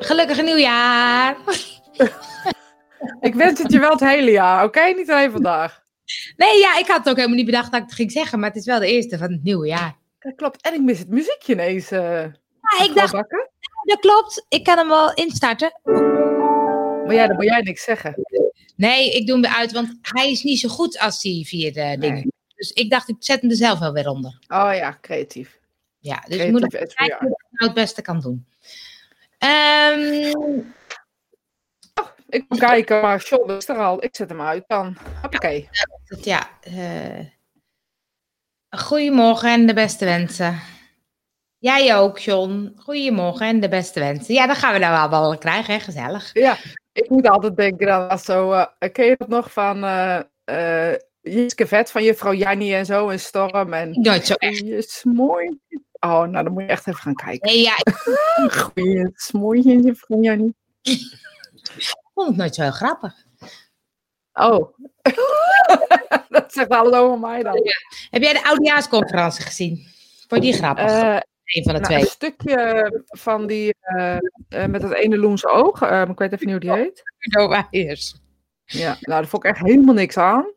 Gelukkig nieuwjaar. Ik wens het je wel het hele jaar, oké? Niet alleen vandaag. Nee, ja, ik had het ook helemaal niet bedacht dat ik het ging zeggen, maar het is wel de eerste van het nieuwe jaar. Dat klopt. En ik mis het muziekje ineens. eh Ja, ik dacht, bakken. dat klopt. Ik kan hem wel instarten. Maar ja, dan moet jij niks zeggen. Nee, ik doe hem uit, want hij is niet zo goed als die vier dingen. Dus ik dacht, ik zet hem er zelf wel weer onder. Oh ja, creatief. Ja, dus ik moet Creatief kijken hoe ik het nou het beste kan doen. Ehm, Ik moet kijken, maar John is er al. Ik zet hem uit dan. Oké. dat- ja, eh, goedemorgen en de beste wensen. Jij ook, John. Goedemorgen en de beste wensen. Ja, dan gaan we nou wel wel krijgen, hè? Gezellig. Ja, ik moet altijd denken aan zo. eh ken je dat nog van eh eh Jiske Vet van juffrouw Jannie en zo en Storm en Nooit zo echt. Goeie smooi. Oh, nou dan moet je echt even gaan kijken. Nee, ja, ik Goeie smooi, juffrouw Jannie. vond het nooit zo heel grappig. Oh. dat zegt alles over mij dan. Heb jij de oudejaarsconferentie gezien? Vond je die grappig? Eh, Een van de nou, twee. een stukje van die eh, eh, met dat ene loense oog. eh, ik weet even niet hoe die heet. Udo. Ja, nou, daar vond ik echt helemaal niks aan.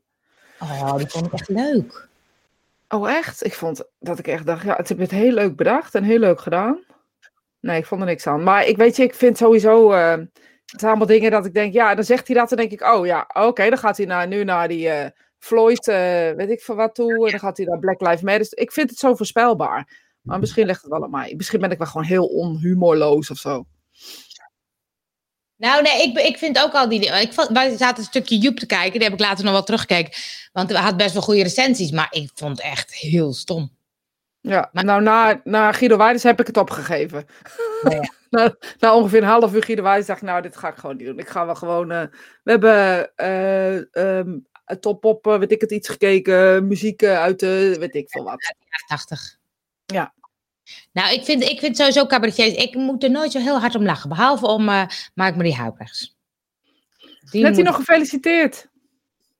Oh, die vond ik echt leuk. Oh, echt? Ik vond dat ik echt dacht, ja, het heb het heel leuk bedacht en heel leuk gedaan. Nee, ik vond er niks aan. Maar ik weet je, ik vind sowieso, eh, het zijn allemaal dingen dat ik denk, ja, dan zegt hij dat, dan denk ik, oh ja, oké, dan gaat hij naar, nu naar die eh, Floyd, eh, weet ik veel wat toe, en dan gaat hij naar Black Lives Matter. Ik vind het zo voorspelbaar. Maar misschien ligt het wel aan mij. Misschien ben ik wel gewoon heel onhumorloos of zo. Nou, nee, ik, ik vind ook al die. Ik vond, wij zaten een stukje Joep te kijken. Die heb ik later nog wel teruggekeken. Want we had best wel goede recensies. Maar ik vond het echt heel stom. Ja, Maar- nou, na, na Guido Weiders heb ik het opgegeven. Nou ja. na, na ongeveer een half uur Guido Weiders dacht ik, nou, dit ga ik gewoon niet doen. Ik ga wel gewoon, eh, we hebben eh ehm, top op, eh, weet ik het, iets gekeken, muziek eh, uit de, weet ik veel wat. 80. Ja. Nou, ik vind, ik vind sowieso cabaretiers. Ik moet er nooit zo heel hard om lachen. Behalve om uh, Mark-Marie Huibrechts. Net hij nog gefeliciteerd.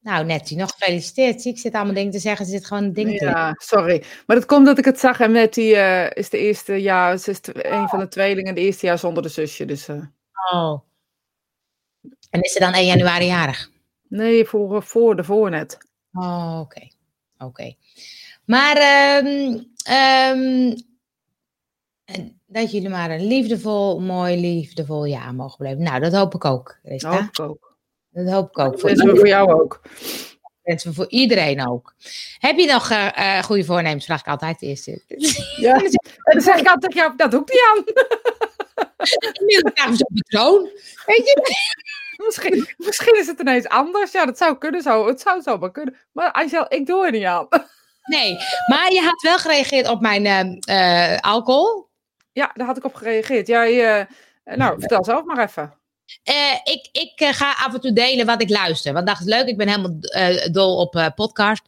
Nou, net die nog gefeliciteerd. Zie, ik zit allemaal dingen te zeggen. Ze zit gewoon een ding te Ja, sorry. Maar dat komt dat ik het zag en die eh, is de eerste jaar, ze is de- een van de tweelingen, de eerste jaar zonder de zusje. Dus eh, Oh. En is ze dan 1 januari jarig? nee, voor, voor de voornet. Oh, oké. Oké. Maar en dat jullie maar een liefdevol, mooi, liefdevol jaar mogen blijven. Nou, dat hoop ik ook, Dat hoop ik ook. Dat hoop ik ook. Dat Voor, wensen we voor jou ook. wensen we voor iedereen ook. Heb je nog eh, eh, goede voornemens? Vraag ik altijd eerst. Ja. En dan zeg ik altijd tegen jou, dat doe ik niet aan. Inmiddels krijgen ze op de troon. Weet je? Misschien, misschien is het ineens anders. Ja, dat zou kunnen zo. Het zou zomaar kunnen. Maar Angel, ik doe er niet aan. Nee, maar je had wel gereageerd op mijn ehm, eh, alcohol. Ja, daar had ik op gereageerd. Jij, eh, nou, vertel zelf maar even. Eh, ik ik eh, ga af en toe delen wat ik luister. Want dat is leuk. Ik ben helemaal eh, dol op eh, podcast.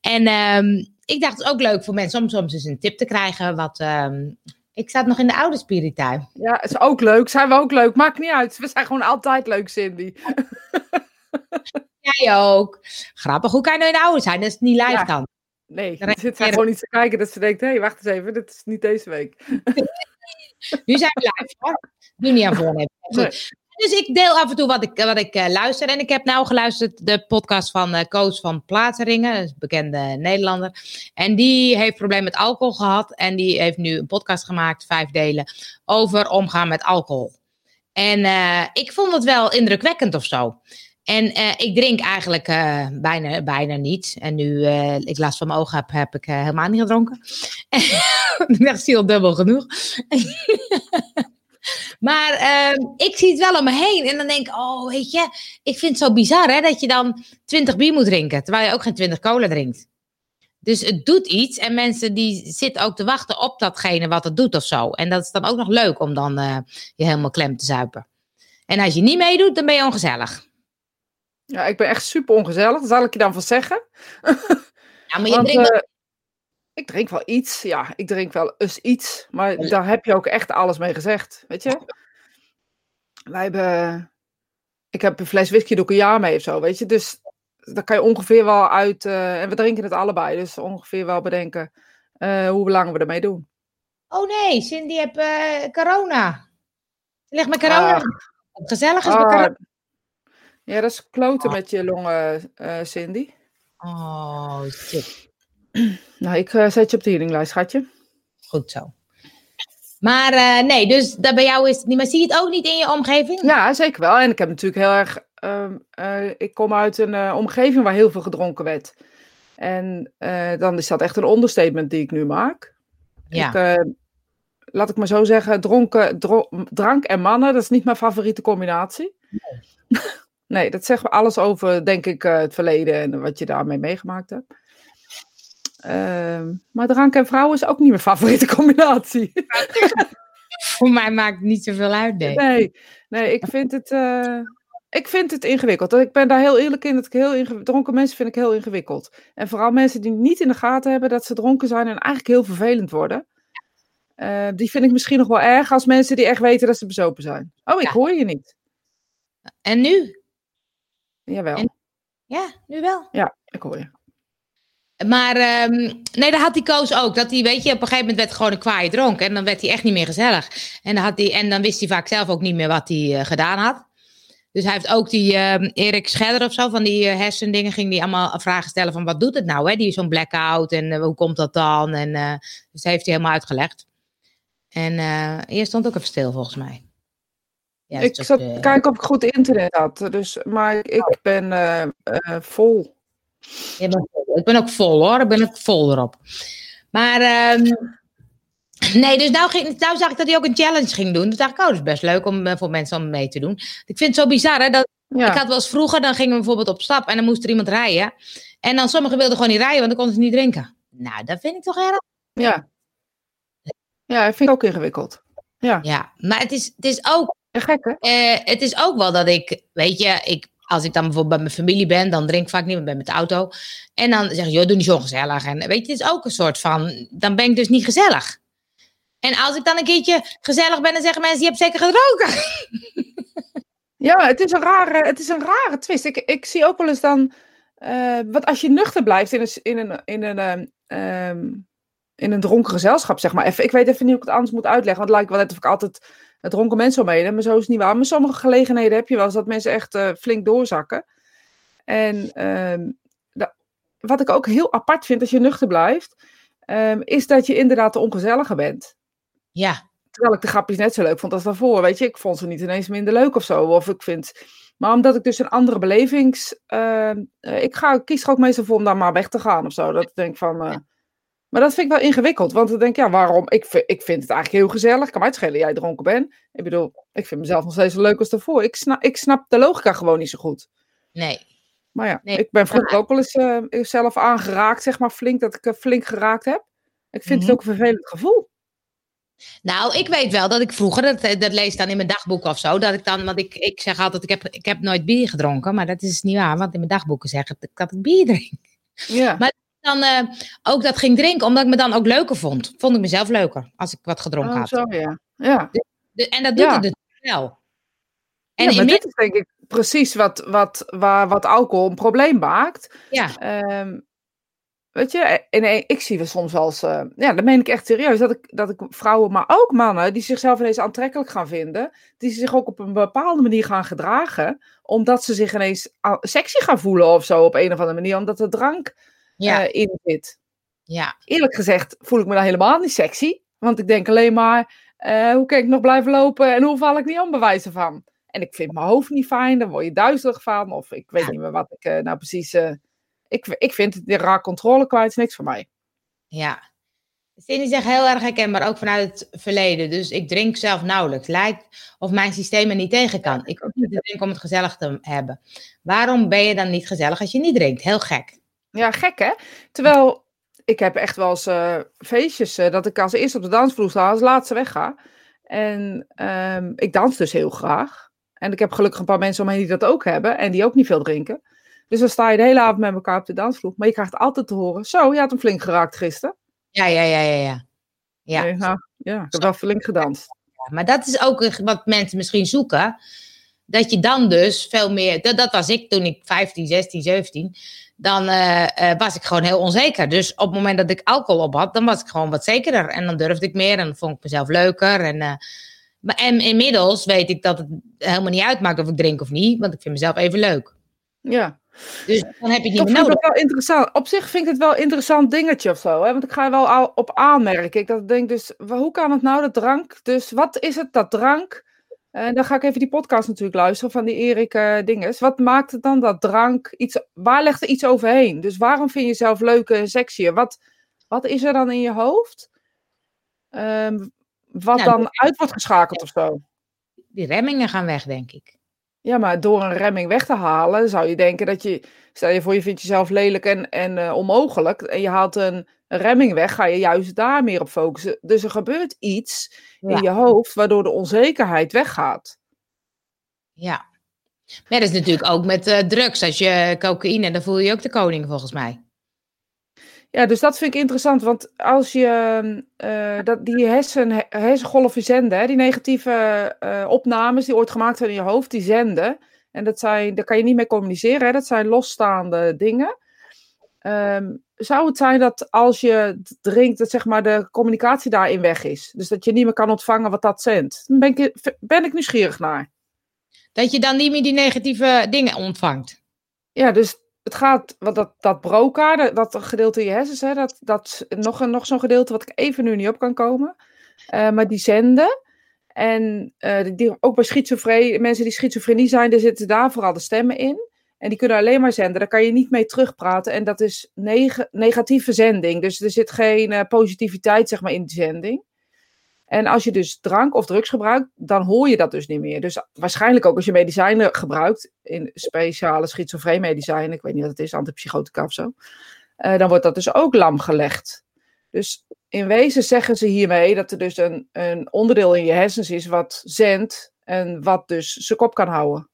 En ehm, ik dacht het is ook leuk voor mensen om soms eens een tip te krijgen. Wat, ehm, ik zat nog in de oude spirituin. Ja, is ook leuk. Zijn we ook leuk. Maakt niet uit. We zijn gewoon altijd leuk, Cindy. Jij ook. Grappig. Hoe kan je nou in de oude zijn? Dat is niet live Ja. dan. Nee, Dan er zit zij gewoon iets te kijken dat ze denkt, hé, hey, wacht eens even, dit is niet deze week. Nu zijn we live. Hoor. Doe niet aan. Nee. Dus ik deel af en toe wat ik, wat ik eh, luister. En ik heb nou geluisterd de podcast van Koos van is een bekende Nederlander. En die heeft probleem met alcohol gehad. En die heeft nu een podcast gemaakt, vijf delen, over omgaan met alcohol. En eh, ik vond het wel indrukwekkend of zo. En eh, ik drink eigenlijk eh, bijna, bijna niet. En nu eh, ik last van mijn ogen heb, heb ik helemaal niet gedronken. ik dacht, zie al dubbel genoeg. maar ehm, ik zie het wel om me heen. En dan denk ik, oh, weet je, ik vind het zo bizar hè, dat je dan 20 bier moet drinken. Terwijl je ook geen 20 cola drinkt. Dus het doet iets. En mensen die zitten ook te wachten op datgene wat het doet of zo. En dat is dan ook nog leuk om dan je helemaal klem te zuipen. En als je niet meedoet, dan ben je ongezellig. Ja, ik ben echt super ongezellig. Zal ik je dan van zeggen. Ja, maar je Want, drinkt eh, ik drink wel iets. Ja, ik drink wel eens iets. Maar daar heb je ook echt alles mee gezegd. Weet je? Wij hebben... Ik heb een fles whisky doe ik een jaar mee of zo, weet je. Dus daar kan je ongeveer wel uit... eh, en we drinken het allebei. Dus ongeveer wel bedenken eh, hoe lang we ermee doen. Oh nee, Cindy heeft eh, corona. Ligt met corona. Ah. Gezellig is met Ah, corona. Ja, dat is kloten met je longen, eh, Cindy. Oh, shit. Nou, ik eh, zet je op de healinglijst, schatje. Goed zo. Maar eh, nee, dus dat bij jou is het niet. Maar zie je het ook niet in je omgeving? Ja, zeker wel. En ik heb natuurlijk heel erg. ehm, eh, ik kom uit een omgeving waar heel veel gedronken werd. En dan is dat echt een understatement die ik nu maak. Ja. Ik, laat ik maar zo zeggen, dronken, dro- drank en mannen, dat is niet mijn favoriete combinatie. Nee, dat zegt alles over, denk ik, eh, het verleden en wat je daarmee meegemaakt hebt. Ehm, maar drank en vrouwen is ook niet mijn favoriete combinatie. Voor mij maakt het niet zoveel uit, nee. Nee, nee ik, vind het, eh, ik vind het ingewikkeld. Ik ben daar heel eerlijk in. Dat ik heel dronken mensen vind ik heel ingewikkeld. En vooral mensen die niet in de gaten hebben dat ze dronken zijn en eigenlijk heel vervelend worden. Eh, die vind ik misschien nog wel erg als mensen die echt weten dat ze bezopen zijn. Oh, ik Ja. hoor je niet. En nu? Jawel. En- Ja, nu wel. Ja, ik hoor je. Maar ehm, nee, dat had die Koos ook. Dat hij, weet je, op een gegeven moment werd gewoon een kwaaie dronk. En dan werd hij echt niet meer gezellig. En dan, had hij, en dan wist hij vaak zelf ook niet meer wat hij eh, gedaan had. Dus hij heeft ook die ehm, Erik Scherder of zo, van die eh, hersendingen, ging die allemaal vragen stellen van wat doet het nou, hè? Die zo'n blackout en eh, hoe komt dat dan? En dus dat heeft hij helemaal uitgelegd. En eerst stond ook even stil volgens mij. Ja, ik zat eh, te kijken of ik goed internet had. Dus, maar ik ben eh, eh, vol. Je bent vol. Ik ben ook vol hoor, ik ben ook vol erop. Maar ehm, nee, dus nou, ging, nou zag ik dat hij ook een challenge ging doen. Dus dacht ik, oh, dat is best leuk om, eh, voor mensen om mee te doen. Ik vind het zo bizar hè, dat Ja. ik had wel eens vroeger, dan gingen we bijvoorbeeld op stap en dan moest er iemand rijden. En dan sommigen wilden gewoon niet rijden, want dan konden ze niet drinken. Nou, dat vind ik toch erg. ja. Ja, dat vind ik ook ingewikkeld. Ja, Ja, maar het is, het is ook gek hè? Eh, het is ook wel dat ik, weet je, ik, als ik dan bijvoorbeeld bij mijn familie ben, dan drink ik vaak niet, want ben met de auto. En dan zeg je, joh, doe niet zo gezellig. En weet je, het is ook een soort van, dan ben ik dus niet gezellig. En als ik dan een keertje gezellig ben, dan zeggen mensen, je hebt zeker gedronken. Ja, het is een rare, het is een rare twist. Ik, ik zie ook wel eens dan. eh wat als je nuchter blijft in een, in een, in een, ehm, ehm, in een dronken gezelschap, zeg maar. Even, ik weet even niet hoe ik het anders moet uitleggen. Want het lijkt wel net of ik altijd het dronken mensen omheen. Maar zo is het niet waar. Maar sommige gelegenheden heb je wel eens dat mensen echt eh, flink doorzakken. En ehm, wat ik ook heel apart vind als je nuchter blijft. ehm, is dat je inderdaad de ongezellige bent. Ja, Terwijl ik de grapjes net zo leuk vond als daarvoor. Weet je, ik vond ze niet ineens minder leuk of zo. Of ik vind. Maar omdat ik dus een andere belevings. eh, eh, ik ga, kies er ook meestal voor om dan maar weg te gaan of zo. Dat ik denk van. Eh, maar dat vind ik wel ingewikkeld. Want dan denk ik, ja, waarom? Ik, vind- ik vind het eigenlijk heel gezellig. Kan mij het schelen, jij dronken bent. Ik bedoel, ik vind mezelf nog steeds zo leuk als daarvoor. Ik snap, ik snap de logica gewoon niet zo goed. nee. Maar ja, Nee. ik ben vroeger ook wel eens eh, zelf aangeraakt, zeg maar flink, dat ik eh, flink geraakt heb. Ik vind Mhm. het ook een vervelend gevoel. Nou, ik weet wel dat ik vroeger, dat, dat lees dan in mijn dagboek of zo, dat ik dan, want ik, ik zeg altijd, ik heb, ik heb nooit bier gedronken, maar dat is niet waar, want in mijn dagboeken zeggen dat ik- dat ik bier drink. Ja. Maar- Dan eh, ook dat ging drinken, omdat ik me dan ook leuker vond. Vond ik mezelf leuker als ik wat gedronken Oh, had. zo ja. Ja. De- en dat doet Ja. het dus wel. En ja, maar inmiddels, dit is denk ik precies wat, wat, waar, wat alcohol een probleem maakt. ja, Ehm, weet je, en, en ik zie we soms eens, eh, ja, dat meen ik echt serieus, dat ik, dat ik vrouwen, maar ook mannen, die zichzelf ineens aantrekkelijk gaan vinden, die zich ook op een bepaalde manier gaan gedragen, omdat ze zich ineens sexy gaan voelen of zo, op een of andere manier, omdat er drank ja, eh, in zit. ja, Eerlijk gezegd voel ik me dan helemaal niet sexy, want ik denk alleen maar, eh, hoe kan ik nog blijven lopen en hoe val ik niet om bewijzen van? En ik vind mijn hoofd niet fijn, daar word je duizelig van. Of ik weet Ja. niet meer wat ik eh, nou precies. ik, ik vind het de raar controle kwijt is niks voor mij. ja. Cindy zegt heel erg herkenbaar, ook vanuit het verleden. Dus ik drink zelf nauwelijks. Lijkt of mijn systeem er niet tegen kan. Ik hoef niet te drinken om het gezellig te hebben. Waarom ben je dan niet gezellig als je niet drinkt? Heel gek. Ja, gek hè? Terwijl ik heb echt wel eens eh, feestjes eh, dat ik als eerste op de dansvloer sta, als laatste wegga. En ehm, ik dans dus heel graag. En ik heb gelukkig een paar mensen om me heen die dat ook hebben en die ook niet veel drinken. Dus dan sta je de hele avond met elkaar op de dansvloer. Maar je krijgt altijd te horen: Zo, je had hem flink geraakt gisteren. Ja, ja, ja, ja, ja. Ja. Nee, nou, ja, ik heb wel flink gedanst. Ja, maar dat is ook wat mensen misschien zoeken. Dat je dan dus veel meer. Dat, dat was ik toen ik 15, 16, 17. Dan eh, eh, was ik gewoon heel onzeker. Dus op het moment dat ik alcohol op had, dan was ik gewoon wat zekerder. En dan durfde ik meer en dan vond ik mezelf leuker. En, eh, Maar, en inmiddels weet ik dat het helemaal niet uitmaakt of ik drink of niet, want ik vind mezelf even leuk. Ja. Dus dan heb je het niet meer nodig. wel interessant. Op zich vind ik het wel een interessant dingetje of zo. Hè? Want ik ga er wel al op aanmerken. Ik dat denk dus, hoe kan het nou, dat drank? Dus wat is het, dat drank? En dan ga ik even die podcast natuurlijk luisteren van die Erik eh Dinges. Wat maakt het dan dat drank iets... Waar legt er iets overheen? Dus waarom vind je jezelf leuk en sexy? Wat, wat is er dan in je hoofd? Ehm, wat Nou, dan uit wordt geschakeld of zo? Die remmingen gaan weg, denk ik. Ja, maar door een remming weg te halen, zou je denken dat je, stel je voor, je vindt jezelf lelijk en, en eh, onmogelijk, en je haalt een remming weg, ga je juist daar meer op focussen. Dus er gebeurt iets Ja. in je hoofd waardoor de onzekerheid weggaat. Ja. Maar dat is natuurlijk ook met eh, drugs. Als je cocaïne, dan voel je je ook de koning, volgens mij. Ja, dus dat vind ik interessant, want als je eh, dat, die hersen, hersengolven zenden, hè, die negatieve eh, opnames die ooit gemaakt zijn in je hoofd, die zenden, en dat zijn, daar kan je niet mee communiceren, hè, dat zijn losstaande dingen. Ehm, zou het zijn dat als je drinkt, dat zeg maar de communicatie daarin weg is? Dus dat je niet meer kan ontvangen wat dat zendt? Dan ben ik, ben ik nieuwsgierig naar. Dat je dan niet meer die negatieve dingen ontvangt. Ja, dus het gaat, wat dat, dat broca, dat, dat gedeelte in je hersens, hè, dat, dat nog, een- nog zo'n gedeelte wat ik even nu niet op kan komen. Eh, maar die zenden. En eh, die, ook bij schizofrenie, mensen die schizofrenie zijn, daar zitten daar vooral de stemmen in. En die kunnen alleen maar zenden. Daar kan je niet mee terugpraten. En dat is neg- negatieve zending. Dus er zit geen eh, positiviteit zeg maar, in die zending. En als je dus drank of drugs gebruikt, dan hoor je dat dus niet meer. Dus waarschijnlijk ook als je medicijnen gebruikt, in speciale schizofreenmedicijnen, ik weet niet wat het is, antipsychotica of zo, eh, dan wordt dat dus ook lam gelegd. Dus in wezen zeggen ze hiermee dat er dus een, een onderdeel in je hersens is wat zendt en wat dus zijn kop kan houden.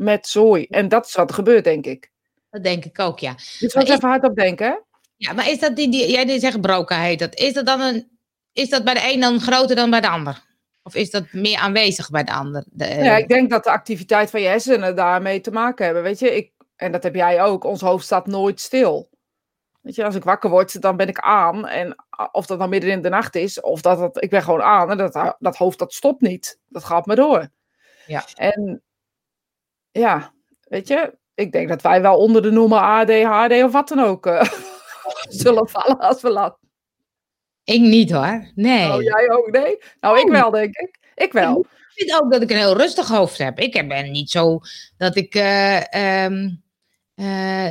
Met zooi. En dat is wat er gebeurt, denk ik. Dat denk ik ook, ja. Dus wat is- even hardop denken, hè? Ja, maar is dat die, die jij die zegt broca heet dat. Is dat dan een, is dat bij de een dan groter dan bij de ander? Of is dat meer aanwezig bij de ander? De, Ja, ik denk dat de activiteit van je hersenen daarmee te maken hebben. Weet je, ik, en dat heb jij ook, ons hoofd staat nooit stil. Weet je, als ik wakker word, dan ben ik aan. En of dat dan midden in de nacht is, of dat het, ik ben gewoon aan. En dat, dat hoofd, dat stopt niet. Dat gaat maar door. Ja. En ja, weet je, ik denk dat wij wel onder de noemer ADHD of wat dan ook eh, zullen vallen als we laten. Ik niet hoor. Nee. Oh, jij ook, nee? Nou, ik Oh. wel, denk ik. Ik wel. Ik vind ook dat ik een heel rustig hoofd heb. Ik ben niet zo dat ik eh,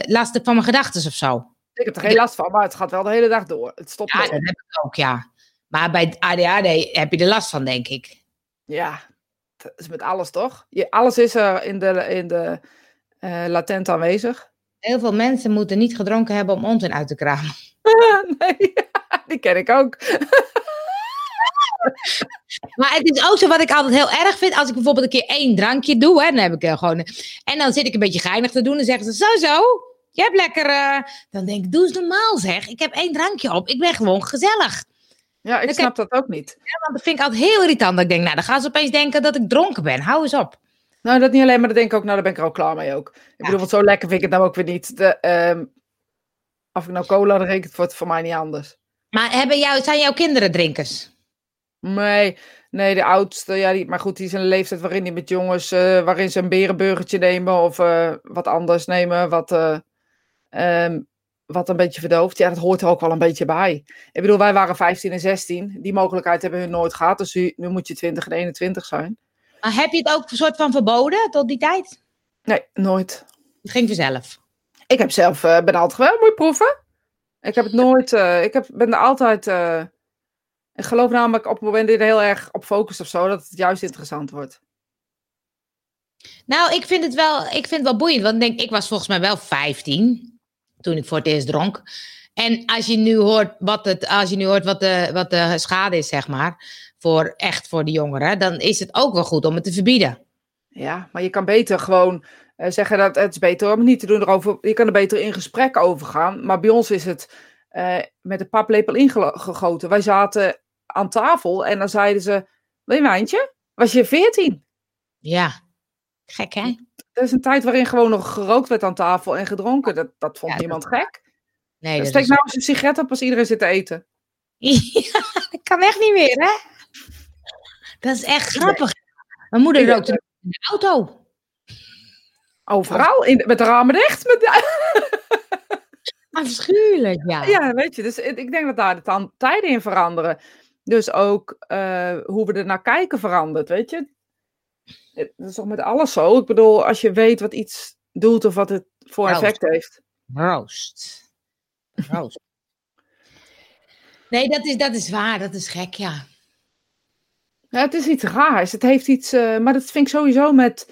last heb van mijn gedachten of zo. Ik heb er geen last van, maar het gaat wel de hele dag door. Het stopt Ja, dat heb ik ook, ja. Maar bij ADHD heb je er last van, denk ik. Ja, dat is met alles toch? Je, alles is er in de, in de eh, latent aanwezig. Heel veel mensen moeten niet gedronken hebben om onzin uit te kramen. nee, die ken ik ook. Maar het is ook zo wat ik altijd heel erg vind. Als ik bijvoorbeeld een keer één drankje doe, hè, dan heb ik eh, gewoon. En dan zit ik een beetje geinig te doen. Dan zeggen ze: Zo, zo. Je hebt lekker. eh," Dan denk ik: Doe eens normaal zeg. Ik heb één drankje op. Ik ben gewoon gezellig. Ja, ik snap dat ook niet. Want dat vind ik altijd heel irritant. Dat ik denk: Nou, dan gaan ze opeens denken dat ik dronken ben. Hou eens op. Nou, dat niet alleen, maar dat denk ik ook, nou, daar ben ik er ook klaar mee ook. Ik bedoel, want zo lekker vind ik het nou ook weer niet. De, ehm, of ik nou cola drink, het wordt voor mij niet anders. Maar hebben jou, zijn jouw kinderen drinkers? Nee, nee, de oudste, ja, die, maar goed, die is in een leeftijd waarin die met jongens, eh, waarin ze een berenburgertje nemen of eh, wat anders nemen, wat, eh, ehm, wat een beetje verdooft. Ja, dat hoort er ook wel een beetje bij. Ik bedoel, wij waren 15 en 16, die mogelijkheid hebben hun nooit gehad, dus nu, nu moet je 20 en 21 zijn. Maar heb je het ook een soort van verboden tot die tijd? Nee, nooit. Het ging vanzelf. Ik heb zelf, eh, ben altijd wel, moet je proeven? Ik heb het nooit, eh, ik heb, ben er altijd, eh, ik geloof namelijk op het moment dat je er heel erg op focust of zo, dat het juist interessant wordt. Nou, ik vind het wel, ik vind het wel boeiend. Want ik denk, ik was volgens mij wel 15 toen ik voor het eerst dronk. En als je nu hoort wat, het, als je nu hoort wat, de, wat de schade is, zeg maar, voor echt voor de jongeren, dan is het ook wel goed om het te verbieden. Ja, maar je kan beter gewoon eh, zeggen dat het is beter om het niet te doen erover. Je kan er beter in gesprek over gaan. Maar bij ons is het eh, met een paplepel ingegoten. Wij zaten aan tafel en dan zeiden ze: Wil je een wijntje? Was je 14? Ja, gek hè? Dat is een tijd waarin gewoon nog gerookt werd aan tafel en gedronken. Dat, dat vond Ja, niemand gek. Nee, dat Steek is... nou eens een sigaret op als iedereen zit te eten. Ja, dat kan echt niet meer hè? Dat is echt grappig. Mijn moeder Ja. rookte in de auto. Overal, in, met de ramen dicht. Met Afschuwelijk, ja. Ja, weet je, dus ik denk dat daar de tijden in veranderen. Dus ook eh, hoe we er naar kijken verandert, weet je. Het- Dat is toch met alles zo. Ik bedoel, als je weet wat iets doet of wat het voor effect heeft. Roost. Roost. Nee, dat is, dat is waar. Dat is gek, ja. Ja, het is iets raars. Het heeft iets, eh, maar dat vind ik sowieso met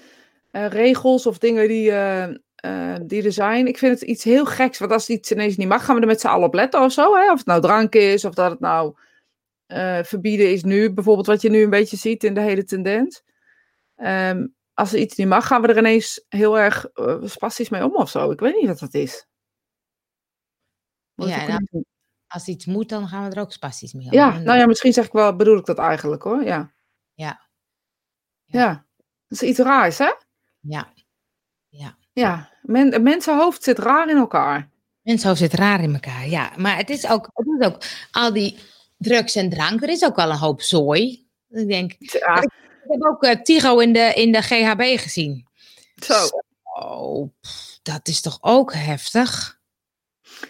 eh, regels of dingen die, eh, die er zijn. Ik vind het iets heel geks. Want als iets ineens niet mag, gaan we er met z'n allen op letten of zo. Hè? Of het nou drank is, of dat het nou eh, verbieden is nu. Bijvoorbeeld wat je nu een beetje ziet in de hele tendens. Ehm, als er iets niet mag, gaan we er ineens heel erg eh, spastisch mee om of zo. Ik weet niet wat dat is. Moet Ja, nou. Als iets moet, dan gaan we er ook spastisch mee om. ja, nou ja, misschien zeg ik wel, bedoel ik dat eigenlijk hoor. Ja. Ja. Ja. Dat is iets raars, hè? ja. Ja, men, een mensenhoofd zit raar in elkaar. Mensen zit raar in elkaar, ja. Maar het is ook, het is ook al die drugs en drank. Er is ook wel een hoop zooi. Ik denk, ik Ja, heb ook eh, Tigo in de, in de GHB gezien. zo. Oh, pff, dat is toch ook heftig?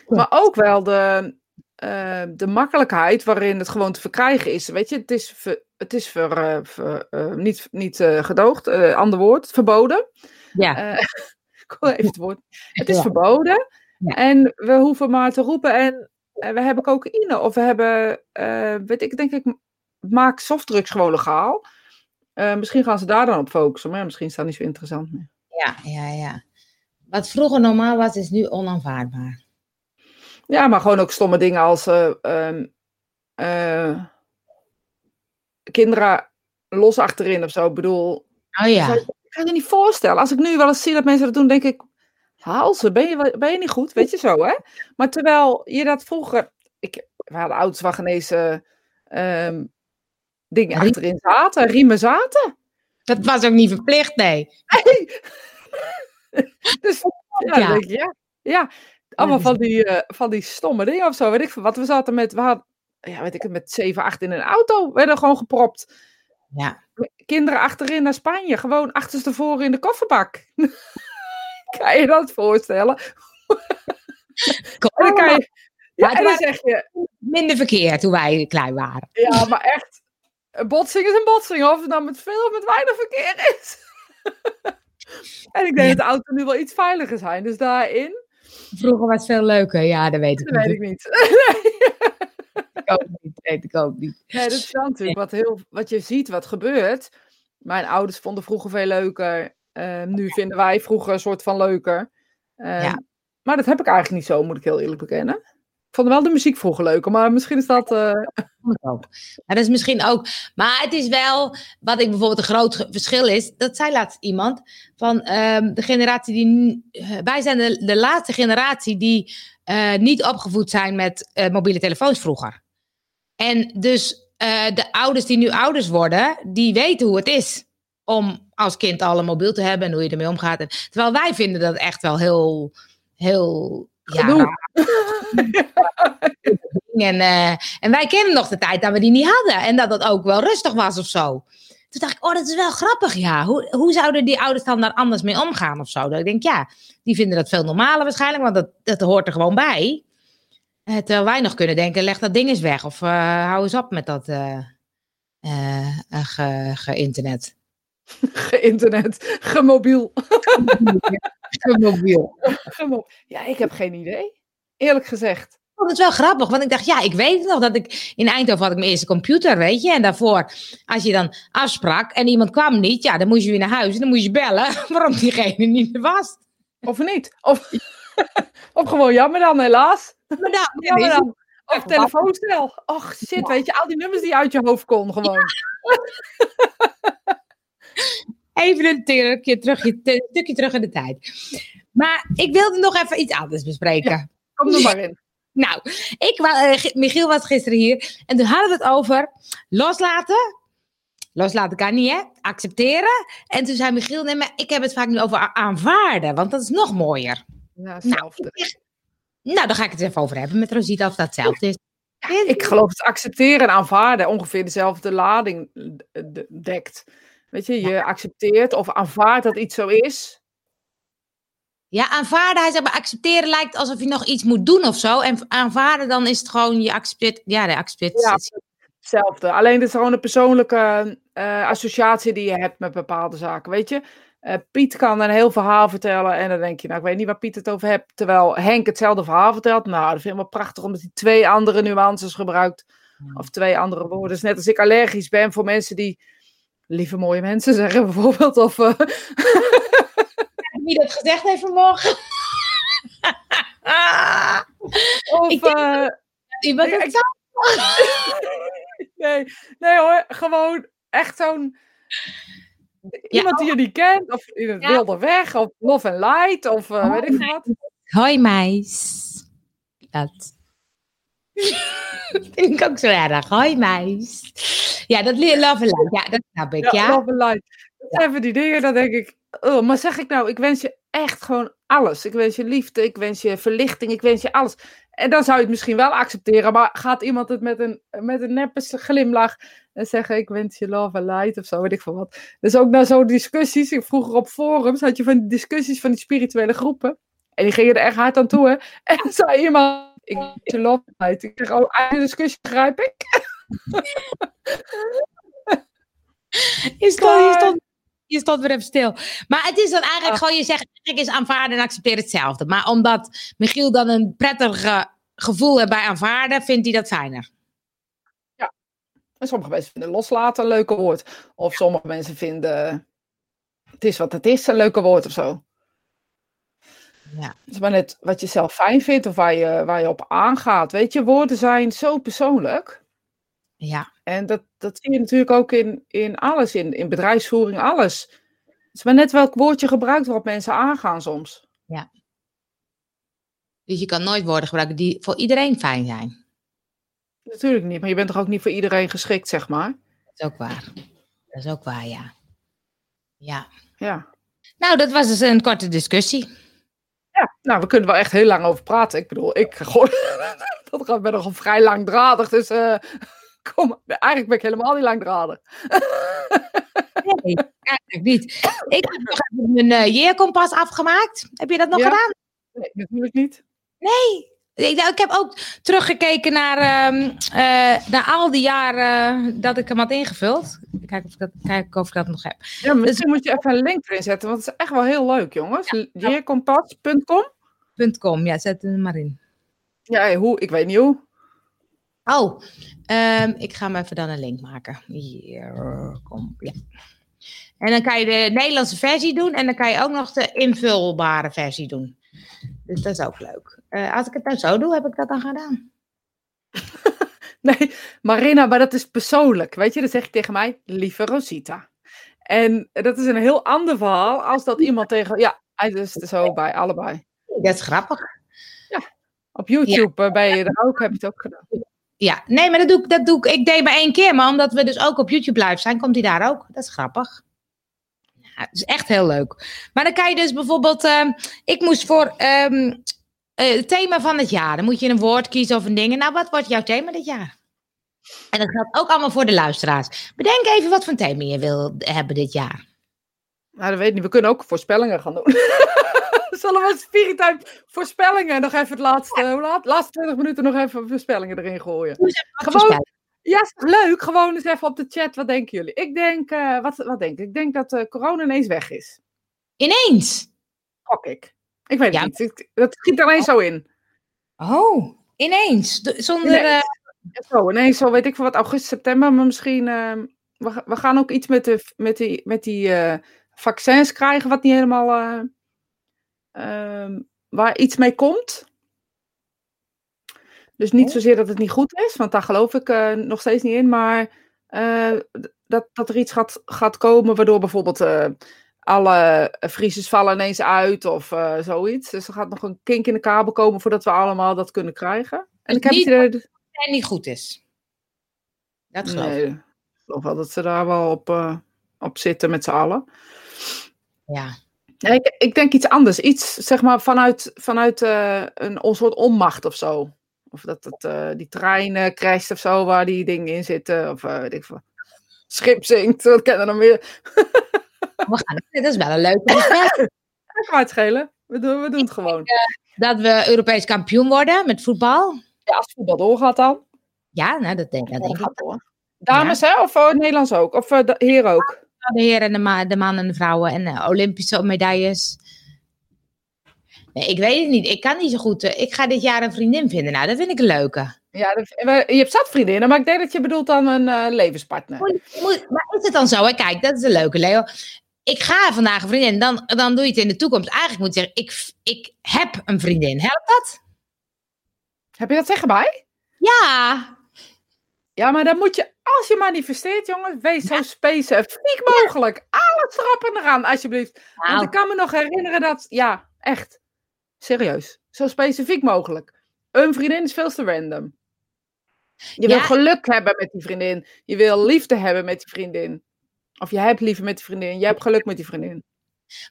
Maar ook wel de, eh, de makkelijkheid waarin het gewoon te verkrijgen is. Weet je, het is, ver- het is ver, eh, ver- niet, niet gedoogd, ander woord, verboden. Ja, ik even het woord. Het is Ja. verboden. Ja. En we hoeven maar te roepen. En we hebben cocaïne. Of we hebben, weet ik, denk ik, maak softdrugs gewoon legaal. Eh, misschien gaan ze daar dan op focussen. Maar ja, misschien is dat niet zo interessant meer. ja, ja, ja. Wat vroeger normaal was, is nu onaanvaardbaar. Ja, maar gewoon ook stomme dingen als eh, ehm, eh, kinderen los achterin of zo. Ik bedoel, Oh ja. ik kan je niet voorstellen. Als ik nu wel eens zie dat mensen dat doen, denk ik, haal ze, ben je, ben je niet goed? Weet je zo, hè? Maar terwijl je dat vroeger, ik, we hadden geen eens eh, ehm, dingen Riem- achterin zaten, riemen zaten. Dat was ook niet verplicht, nee. Dus ja, Ja. ik, ja, ja, allemaal dus- van die, eh, van die stomme dingen of zo. Weet ik veel wat. We zaten met, we hadden, ja, weet ik het, met 7, 8 in een auto. Werden gewoon gepropt. Ja. Kinderen achterin naar Spanje. Gewoon achterstevoren in de kofferbak. kan je dat voorstellen? En dan kan je, ja, en dan zeg je, Minder verkeer toen wij klein waren. ja, maar echt, een botsing is een botsing. Of het nou met veel of met weinig verkeer is. en ik denk Ja. dat de auto nu wel iets veiliger zijn. Dus daarin, Vroeger was het veel leuker, ja, dat weet ik dat weet niet. ik niet. Ik ook niet, weet ik ook niet. Nee, dat is natuurlijk wat, heel, wat je ziet, wat gebeurt. Mijn ouders vonden vroeger veel leuker. Eh, nu vinden wij vroeger een soort van leuker. Eh, Ja. Maar dat heb ik eigenlijk niet zo, moet ik heel eerlijk bekennen. Vond wel de muziek vroeger leuker, maar misschien is dat... Maar dat is misschien ook. Maar het is wel. Wat ik bijvoorbeeld een groot verschil is. Dat zei laatst iemand. Van ehm, de generatie die. eh, wij zijn de, de laatste generatie die eh, niet opgevoed zijn met mobiele telefoons vroeger. En dus de ouders die nu ouders worden. Die weten hoe het is. Om als kind al een mobiel te hebben en hoe je ermee omgaat. Terwijl wij vinden dat echt wel heel. Heel. Ja. En, eh, en wij kennen nog de tijd dat we die niet hadden. En dat het ook wel rustig was of zo. Toen dacht ik, oh, dat is wel grappig, ja. Hoe, hoe zouden die ouders dan daar anders mee omgaan of zo? Dat ik denk, ja, die vinden dat veel normaler waarschijnlijk, want dat, dat hoort er gewoon bij. Eh, terwijl wij nog kunnen denken, leg dat ding eens weg. Of eh, hou eens op met dat ge, ge-internet. Ge-internet, gemobiel. Mobiel. Gemo- Ja, ik heb geen idee. Eerlijk gezegd. Oh, dat is wel grappig, want ik dacht, ja, ik weet nog dat ik in Eindhoven had ik mijn eerste computer, weet je. En daarvoor, als je dan afsprak en iemand kwam niet, ja, dan moest je weer naar huis en dan moest je bellen waarom diegene niet er was. Of niet. Of, of gewoon jammer dan, helaas. Maar nou, Jammer ja, dan. Of telefooncel. Och, shit, weet je, al die nummers die uit je hoofd kon gewoon. Even een stukje terug, een stukje terug in de tijd. Maar ik wilde nog even iets anders bespreken. Kom er maar in. Nou, ik, eh, Michiel was gisteren hier en toen hadden we het over loslaten. Loslaten kan niet, hè? Accepteren. En toen zei Michiel, nee, maar ik heb het vaak nu over aanvaarden, want dat is nog mooier. Ja, Nou, hetzelfde. zeg- nou, daar ga ik het even over hebben met Rosita of dat hetzelfde is. Ja, ik geloof dat accepteren en aanvaarden ongeveer dezelfde lading dekt. Weet je, je accepteert of aanvaardt dat iets zo is. Ja, aanvaarden, hij zegt maar accepteren lijkt alsof je nog iets moet doen of zo. En aanvaarden, dan is het gewoon, je accepteert, ja, de accepteert. Ja, hetzelfde. Alleen het is gewoon een persoonlijke uh, associatie die je hebt met bepaalde zaken, weet je. Uh, Piet kan een heel verhaal vertellen en dan denk je, nou, ik weet niet waar Piet het over hebt. Terwijl Henk hetzelfde verhaal vertelt. Nou, dat vind ik wel prachtig omdat hij twee andere nuances gebruikt. Of twee andere woorden. Dus net als ik allergisch ben voor mensen die lieve mooie mensen zeggen bijvoorbeeld. Of, uh... Wie dat gezegd heeft vanmorgen. of, ik uh... het nee, nee hoor, gewoon echt zo'n... Iemand die je niet kent, of in het wilde weg, of Love and Light, of uh, weet ik wat. Hoi meis. Dat. Vind ik ook zo erg. Hoi meis. Ja, dat Love and Light, ja, dat snap ik, ja. Love and Light. Dat even die dingen, dan denk ik, oh, maar zeg ik nou, ik wens je echt gewoon alles. Ik wens je liefde, ik wens je verlichting, ik wens je alles. En dan zou je het misschien wel accepteren, maar gaat iemand het met een, met een neppe glimlach en zeggen: Ik wens je love and light of zo, weet ik veel wat. Dus ook na zo'n discussies, vroeger op forums had je van die discussies van die spirituele groepen. En die gingen er echt hard aan toe. Hè? En zei iemand: Ik je and light. Ik zeg: Oh, uit de discussie begrijp ik. Is dat, is dat je stond weer even stil. Maar het is dan eigenlijk gewoon, je zegt, ik is aanvaarden en accepteer hetzelfde. Maar omdat Michiel dan een prettig gevoel heeft bij aanvaarden, vindt hij dat fijner. Ja. En sommige mensen vinden loslaten een leuke woord. Of sommige mensen vinden het is wat het is een leuke woord of zo. Ja. Het is maar net wat je zelf fijn vindt of waar je, waar je op aangaat. Weet je, woorden zijn zo persoonlijk. Ja. En dat, dat zie je natuurlijk ook in, in alles, in, in bedrijfsvoering, alles. Het is maar net welk woord je gebruikt waarop mensen aangaan soms. Ja. Dus je kan nooit woorden gebruiken die voor iedereen fijn zijn. Natuurlijk niet, maar je bent toch ook niet voor iedereen geschikt, zeg maar? Dat is ook waar. Dat is ook waar, ja. Ja. Ja. Nou, dat was dus een korte discussie. Ja, nou, we kunnen wel echt heel lang over praten. Ik bedoel, ik gewoon, dat gaat ben nogal vrij langdradig, dus uh, Kom, eigenlijk ben ik helemaal niet langdradig. Nee, eigenlijk niet. Ik heb nog even mijn uh, jeerkompas afgemaakt. Heb je dat nog gedaan? Nee, natuurlijk niet. Nee. Ik, nou, ik heb ook teruggekeken naar, um, uh, naar al die jaren dat ik hem had ingevuld. Kijk of ik dat, kijk of ik dat nog heb. Ja, misschien dus, moet je even een link erin zetten, want het is echt wel heel leuk, jongens. Ja. Jeerkompas.com? ja, zet hem maar in. Ja, hoe? Ik weet niet hoe. Oh, um, ik ga hem even dan een link maken. Hier, kom, ja. En dan kan je de Nederlandse versie doen en dan kan je ook nog de invulbare versie doen. Dus dat is ook leuk. Uh, als ik het nou zo doe, heb ik dat dan gedaan. nee, Marina, maar dat is persoonlijk. Weet je, dan zeg je tegen mij, lieve Rosita. En dat is een heel ander verhaal als dat iemand tegen. Ja, hij is er zo bij, allebei. Dat is grappig. Ja, op YouTube ja. ben je er ook, heb je het ook gedaan. Ja, nee, maar dat doe, ik, dat doe ik. Ik deed maar één keer, maar omdat we dus ook op YouTube live zijn, komt hij daar ook. Dat is grappig. Ja, het is echt heel leuk. Maar dan kan je dus bijvoorbeeld. Uh, ik moest voor um, uh, het thema van het jaar. Dan moet je een woord kiezen of een ding. Nou, wat wordt jouw thema dit jaar? En dat geldt ook allemaal voor de luisteraars. Bedenk even wat voor thema je wil hebben dit jaar. Nou, dat weet ik niet. We kunnen ook voorspellingen gaan doen. Zullen we Spiritime voorspellingen nog even het laatste, ja. laat, laatste 20 minuten nog even voorspellingen erin gooien? Gewoon, ja, leuk. Gewoon eens even op de chat. Wat denken jullie? Ik denk, uh, wat, wat denk ik? Ik denk dat uh, corona ineens weg is. Ineens? Gok ik. Ik weet het niet. Dat schiet er ineens zo in. Oh, ineens? Zonder... Ineens. Uh... Zo, ineens zo weet ik van wat, augustus, september. Maar misschien... Ehm, we, we, gaan ook iets met, de, met die, met die vaccins krijgen wat niet helemaal Ehm, waar iets mee komt. Dus niet oh. zozeer dat het niet goed is, want daar geloof ik nog steeds niet in, maar dat, dat er iets gaat, gaat komen waardoor bijvoorbeeld alle vriezers vallen ineens uit of zoiets. Dus er gaat nog een kink in de kabel komen voordat we allemaal dat kunnen krijgen. En ik heb niet, het dat het niet goed is. Dat geloof nee, ik. geloof wel dat ze daar wel op, op zitten met z'n allen. Ja. Ja, ik, ik denk iets anders. Iets, zeg maar, vanuit, vanuit uh, een, een soort onmacht of zo. Of dat het, eh, die trein uh, crasht of zo, waar die dingen in zitten. Of weet ik veel. Schip zinkt, wat kennen dan meer? We gaan, dat is wel een leuke. Dat kan het schelen. We doen, we doen het gewoon. Dat we Europees kampioen worden met voetbal. Ja, als het voetbal doorgaat dan. Ja, nou, dat denk, dat denk ik. Door. Dames, hè? Of uh, Nederlands ook? Of uh, de heer ook? De heren en de, ma de mannen en de vrouwen. En Olympische medailles. Nee, ik weet het niet. Ik kan niet zo goed. ik ga dit jaar een vriendin vinden. Nou, dat vind ik een leuke. Ja, dat, je hebt zat vriendinnen, maar ik denk dat je bedoelt dan een levenspartner. Moet, moet, maar is het dan zo? Hè? Kijk, dat is een leuke, Leo ik ga vandaag een vriendin, dan, dan doe je het in de toekomst. Eigenlijk moet je zeggen, ik, ik heb een vriendin. Helpt dat? Heb je dat zeggen bij? Ja. Ja, maar dan moet je, als je manifesteert, jongen, wees zo specifiek mogelijk. Alles erop en eraan, alsjeblieft. Want ik kan me nog herinneren dat, ja, echt, serieus, zo specifiek mogelijk. Een vriendin is veel te random. Je wil geluk hebben met die vriendin. Je wil liefde hebben met die vriendin. Of je hebt liever met die vriendin. Je hebt geluk met die vriendin.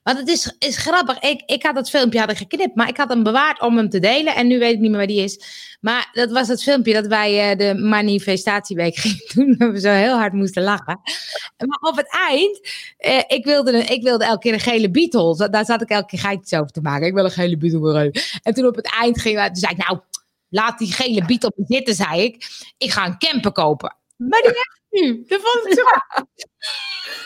Want het is, is grappig. Ik, ik had dat filmpje hadden geknipt, maar ik had hem bewaard om hem te delen. En nu weet ik niet meer waar die is. Maar dat was het filmpje dat wij uh, de manifestatieweek gingen doen. Dat we zo heel hard moesten lachen. Maar op het eind, uh, ik, wilde een, ik wilde elke keer een gele Beetle. Daar zat ik elke keer geitjes over te maken. Ik wil een gele Beetle. En toen op het eind ging toen zei ik, nou, laat die gele Beetle zitten, zei ik. Ik ga een camper kopen. Maar die nu. Dat vond ik zo.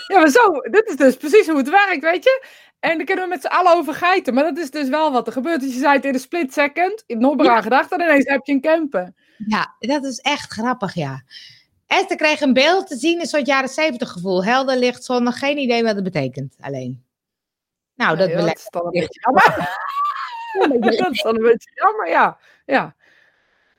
Ja, maar zo, dit is dus precies hoe het werkt, weet je? En dan kunnen we met z'n allen over geiten. Maar dat is dus wel wat er gebeurt. Dus je zei het in een split second, in nog ja. gedacht, en ineens heb je een camper. Ja, dat is echt grappig, ja. Esther kreeg een beeld te zien, een soort jaren zeventig gevoel. Helder, licht, zonder geen idee wat het betekent, alleen. Nou, dat, dat is dan een beetje jammer. dat is dan een beetje jammer, ja. Ja.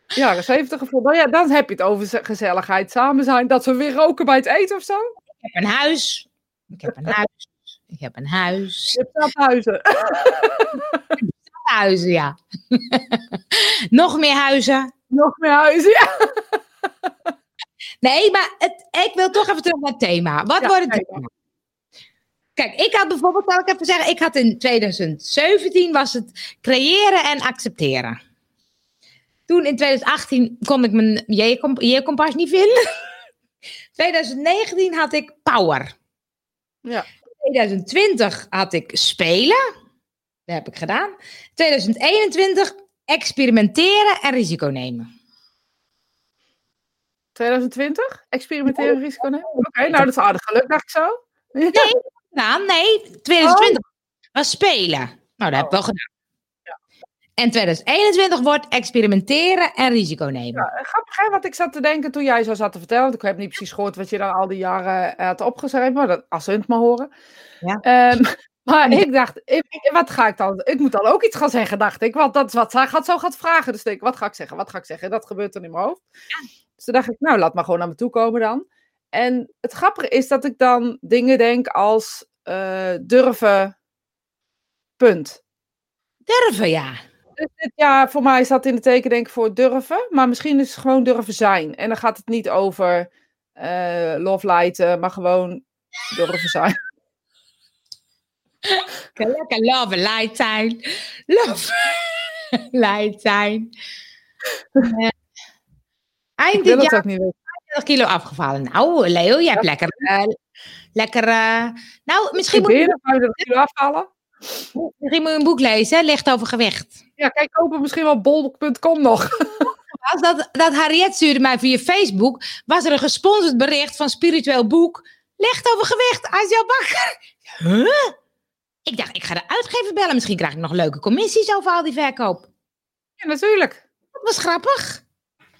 Jaren zeventig gevoel. Dan, ja, dan heb je het over gezelligheid, samen zijn. Dat we weer roken bij het eten of zo. Ik heb een huis. Ik heb een huis. Ik heb een huis. Je hebt huizen. huizen, ja. Nog meer huizen. Nog meer huizen, ja. Nee, maar het, ik wil toch even terug naar het thema. Wat wordt het thema? Kijk, ik had bijvoorbeeld, zal ik even zeggen, ik had in 2017 was het creëren en accepteren. Toen in 2018 kon ik mijn J-kompas niet vinden. 2019 had ik power. Ja. 2020 had ik spelen. Dat heb ik gedaan. 2021 experimenteren en risico nemen. 2020? Experimenteren en risico nemen? Oké, okay, nou dat is aardig geluk, dacht ik zo. Nee, nou, nee, 2020 oh. was spelen. Nou, dat heb ik wel gedaan. En 2021 wordt experimenteren en risico nemen. Ja, grappig hè, wat ik zat te denken toen jij zo zat te vertellen. Want ik heb niet precies gehoord wat je dan al die jaren eh, had opgeschreven. Maar dat, als ze het maar horen. Ja. Um, maar ik dacht, ik, wat ga ik dan? Ik moet dan ook iets gaan zeggen, dacht ik. Want dat is wat zij gaat, zo gaat vragen. Dus denk ik, wat ga ik zeggen? Wat ga ik zeggen? Dat gebeurt dan in mijn hoofd. Ja. Dus toen dacht ik, nou, laat maar gewoon naar me toe komen dan. En het grappige is dat ik dan dingen denk als uh, durven, punt. Durven, ja. Dus ja, voor mij staat in de teken denk ik voor durven. Maar misschien is het gewoon durven zijn. En dan gaat het niet over uh, love lighten, maar gewoon durven zijn. Lekker love light zijn. Love light zijn. Uh, eind dit jaar niet 20 kilo afgevallen. Nou, Leo, jij hebt lekker... Uh, lekker nou, misschien moet je... 50 kilo afvallen? Misschien moet je een boek lezen, licht over gewicht. Ja, kijk, kopen misschien wel bol.com nog. Als dat, dat Harriet stuurde mij via Facebook, was er een gesponsord bericht van Spiritueel Boek. Licht over gewicht, Asia Bakker. Huh? Ik dacht, ik ga de uitgever bellen. Misschien krijg ik nog leuke commissies over al die verkoop. Ja, natuurlijk. Dat was grappig.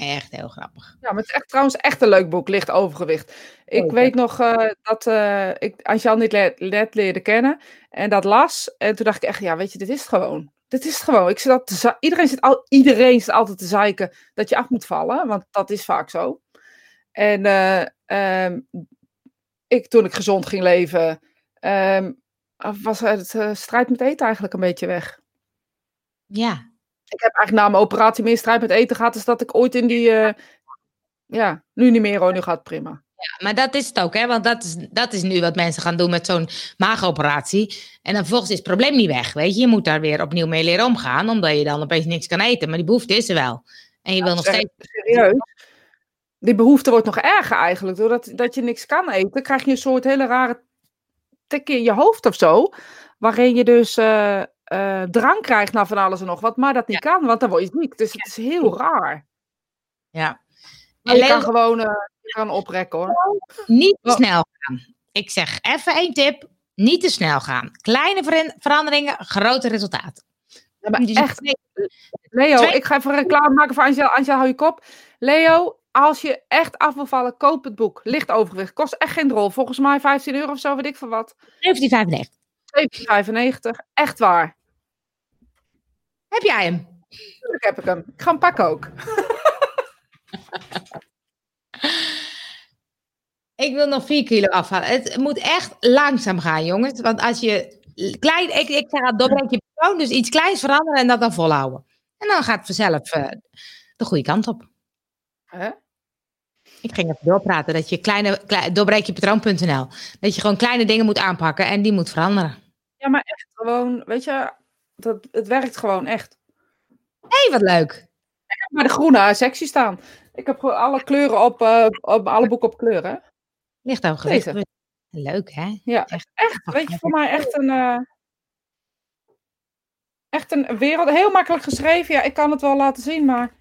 Echt heel grappig. Ja, maar het is echt, trouwens echt een leuk boek, Licht Overgewicht. Ik weet nog uh, dat uh, ik Anjan niet let leerde kennen en dat las. En toen dacht ik echt, ja, weet je, dit is het gewoon. Dit is het gewoon. Ik zit iedereen, zit al, iedereen zit altijd te zeiken dat je af moet vallen, want dat is vaak zo. En uh, um, ik, toen ik gezond ging leven, um, was het strijd met eten eigenlijk een beetje weg. Ja, ik heb eigenlijk na mijn operatie meer strijd met eten gehad, dus dat ik ooit in die. Uh, ja, nu niet meer hoor, nu gaat prima. Ja, maar dat is het ook, hè? Want dat is, dat is nu wat mensen gaan doen met zo'n maagoperatie. En dan vervolgens is het probleem niet weg. Weet je, je moet daar weer opnieuw mee leren omgaan, omdat je dan opeens niks kan eten. Maar die behoefte is er wel. En je wil nog steeds. Serieus. Die behoefte wordt nog erger eigenlijk. Doordat dat je niks kan eten, krijg je een soort hele rare tik in je hoofd of zo. Waarin je dus eh, eh, drang krijgt naar van alles en nog wat. Maar dat niet kan, want dan word je ziek. Dus het is heel raar. Ja. Maar En je kan gewoon eh, je kan oprekken hoor. Niet te snel gaan. Ik zeg even één tip. Niet te snel gaan. Kleine veranderingen, grote resultaten. Ja, maar echt, Leo, Twee- ik ga even reclame maken voor Angela. Angela, hou je kop. Leo, als je echt af wil vallen, koop het boek. Licht overgewicht. Kost echt geen drol. Volgens mij 15 euro of zo, weet ik van wat. 1795. 17,95. Echt waar. Heb jij hem? Tuurlijk heb ik hem. Ik ga hem pakken ook. Ik wil nog 4 kilo afvallen. Het moet echt langzaam gaan, jongens. Want als je klein, ik, ik zeg al, doorbreek je patroon, dus iets kleins veranderen en dat dan volhouden. En dan gaat het vanzelf eh, de goede kant op. Hè? Ik ging even doorpraten dat je kleine, klei, doorbreekjepatroon.nl, dat je gewoon kleine dingen moet aanpakken en die moet veranderen. Ja, maar echt gewoon, weet je, dat, het werkt gewoon echt. Hé, hey, wat leuk. Ik heb bij de groene sectie staan. Ik heb gewoon alle kleuren op, eh, op alle boeken op kleuren. Ligt ook gewicht. Leuk, hè? Ja, Echt. echt. Weet je, voor mij echt een. eh, echt een wereld. Heel makkelijk geschreven. Ja, ik kan het wel laten zien, maar.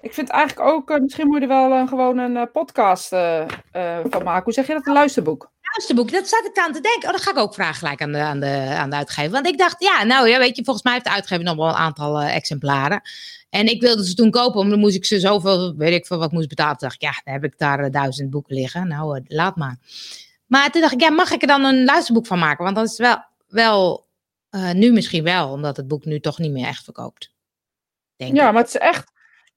Ik vind eigenlijk ook. eh, misschien moet je er wel eh, gewoon een eh, podcast eh, eh, van maken. Hoe zeg je dat? Een luisterboek. Luisterboek, dat zat ik aan te denken. Oh, dat ga ik ook vragen gelijk aan de, aan, de, aan de uitgever. Want ik dacht, ja, nou ja, weet je, volgens mij heeft de uitgever nog wel een aantal eh, exemplaren. En ik wilde ze toen kopen, omdat moest ik ze zoveel, weet ik veel wat moest betalen. Toen dacht ik, ja, dan heb ik daar eh, duizend boeken liggen. Nou, eh, laat maar. Maar toen dacht ik, ja, mag ik er dan een luisterboek van maken? Want dat is wel, wel nu misschien wel, omdat het boek nu toch niet meer echt verkoopt. Denk Ja, ik. maar het is echt.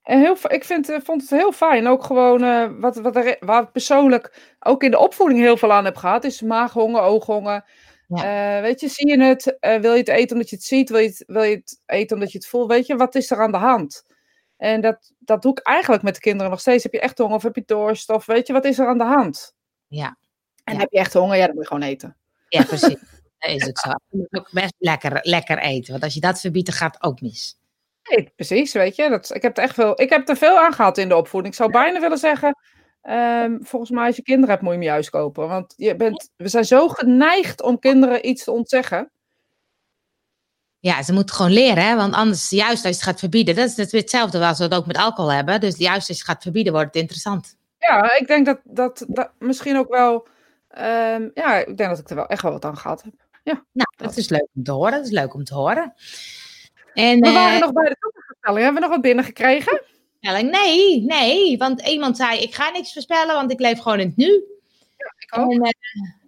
Een Heel, ik vind, eh, vond het heel fijn. Ook gewoon eh, wat, wat er, waar ik persoonlijk ook in de opvoeding heel veel aan heb gehad. Is maaghonger, ooghonger. Eh, weet je, zie je het? Wil je het eten omdat je het ziet? Wil je het, wil je het eten omdat je het voelt? Weet je, wat is er aan de hand? En dat, dat doe ik eigenlijk met de kinderen nog steeds. Heb je echt honger of heb je dorst? Of weet je, wat is er aan de hand? Ja. En Ja. heb je echt honger? Ja, dan moet je gewoon eten. Ja, precies. dat is het zo. Je moet ook best lekker, lekker eten. Want als je dat verbiedt, dan gaat het ook mis. Nee, precies, weet je. Dat, ik, heb er echt veel, ik heb er veel aan gehad in de opvoeding. Ik zou bijna willen zeggen, ehm, volgens mij als je kinderen hebt, moet je hem juist kopen. Want je bent, we zijn zo geneigd om kinderen iets te ontzeggen. Ja, ze moeten gewoon leren, hè? want anders, juist als je het gaat verbieden, dat is hetzelfde als we het ook met alcohol hebben. Dus juist als je het gaat verbieden, wordt het interessant. Ja, ik denk dat dat, dat misschien ook wel, ehm, ja, ik denk dat ik er wel echt wel wat aan gehad heb. Nou, dat is leuk om te horen. Dat is leuk om te horen. En We eh, waren nog bij de toekomstverstelling. Hebben we nog wat binnengekregen? nee, nee, want iemand zei, ik ga niks voorspellen, want ik leef gewoon in het nu. Ik ook. En,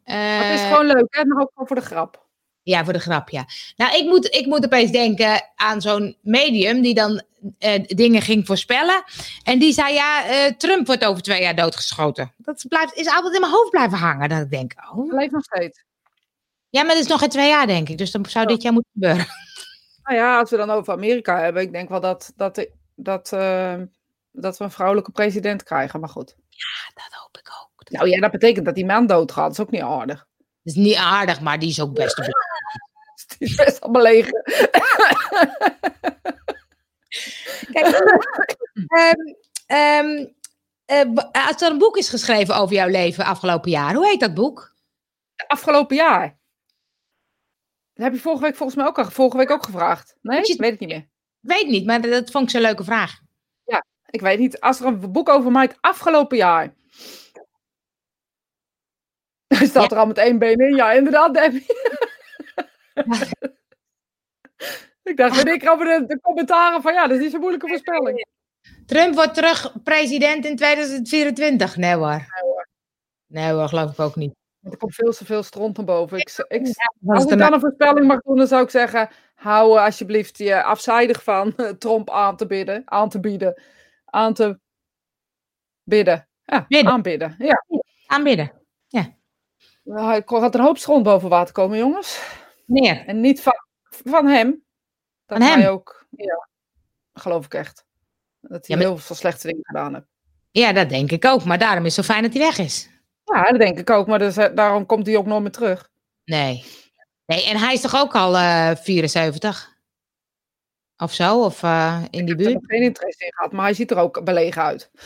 eh, het is eh, gewoon leuk, hè? Maar ook gewoon voor de grap. Ja, voor de grap, ja. Nou, ik moet, ik moet opeens denken aan zo'n medium die dan eh, dingen ging voorspellen. En die zei, ja, eh, Trump wordt over twee jaar doodgeschoten. Dat blijft, is altijd in mijn hoofd blijven hangen. Dat ik denk, oh. Leeft nog steeds. Ja, maar dat is nog geen twee jaar, denk ik. Dus dan zou dit jaar moeten gebeuren. Nou ja, als we dan over Amerika hebben, ik denk wel dat, dat, dat, eh, dat we een vrouwelijke president krijgen. Maar goed. Dat hoop ik ook. Dat Nou ja, dat betekent dat die man doodgaat. Dat is ook niet aardig. is niet aardig, maar die is ook best een Die is best wel belegen. Kijk, ehm, ehm, eh, b- als er een boek is geschreven over jouw leven afgelopen jaar, hoe heet dat boek? Afgelopen jaar. Dat heb je vorige week volgens mij ook al vorige week ook gevraagd. Nee, je- ik weet het niet meer. Ik weet niet, maar dat vond ik zo'n leuke vraag. Ik weet niet. Als er een boek over het afgelopen jaar. Er staat er al met één been in. Ja, inderdaad, Debbie. ik dacht, weet ik over de, de commentaren van ja, dat is niet zo'n moeilijke voorspelling. Trump wordt terug president in 2024. Nee hoor. Nee hoor, geloof ik ook niet. Er komt veel te veel stront naar boven. Ik, ik, als ik dan een voorspelling mag doen, dan zou ik zeggen: hou alsjeblieft je afzijdig van Trump aan te bidden, aan te bieden, aan te bidden. Ja, Bidden. aanbidden. Ja. aanbidden. Nou, Ik had een hoop stront boven water komen, jongens. Meer. En niet van, van hem. Dat Van hem? hij ook, ja, geloof ik echt. Dat hij Ja, maar- heel veel slechte dingen gedaan heeft. Ja, dat denk ik ook. Maar daarom is het zo fijn dat hij weg is. Ja, dat denk ik ook, maar dus, eh, daarom komt hij ook nooit meer terug. Nee. Nee, en hij is toch ook al eh 74? Of zo, of uh, in die Ik buurt? heb er geen interesse in gehad, maar hij ziet er ook belegen uit.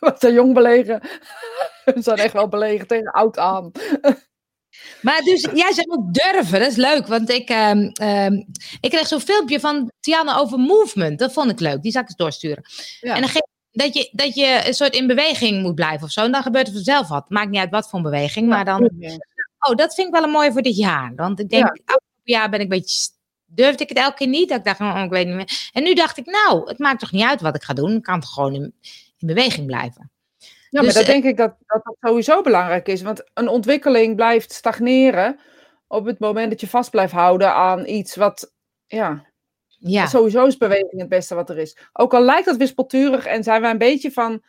Wat een jong belegen. Ze zijn echt wel belegen tegen oud aan. Maar dus jij zou ook durven, dat is leuk. Want ik, ehm, ehm, ik kreeg zo'n filmpje van Tiana over movement. Dat vond ik leuk, die zal ik eens doorsturen. Ja. En dan ging, dat, je, dat je een soort in beweging moet blijven of zo. En dan gebeurt er vanzelf wat. Maakt niet uit wat voor een beweging, maar dan... Oh, dat vind ik wel een mooie voor dit jaar. Want ik denk, Ja. afgelopen jaar ben ik een beetje... Durfde ik het elke keer niet. Dat ik dacht, oh, ik weet niet meer. En nu dacht ik, nou, het maakt toch niet uit wat ik ga doen. Ik kan toch gewoon in, in beweging blijven. Ja, Dus, maar dat eh, denk ik dat, dat dat sowieso belangrijk is. Want een ontwikkeling blijft stagneren op het moment dat je vast blijft houden aan iets wat, ja, Ja, sowieso is beweging het beste wat er is. Ook al lijkt dat wispelturig en zijn wij een beetje van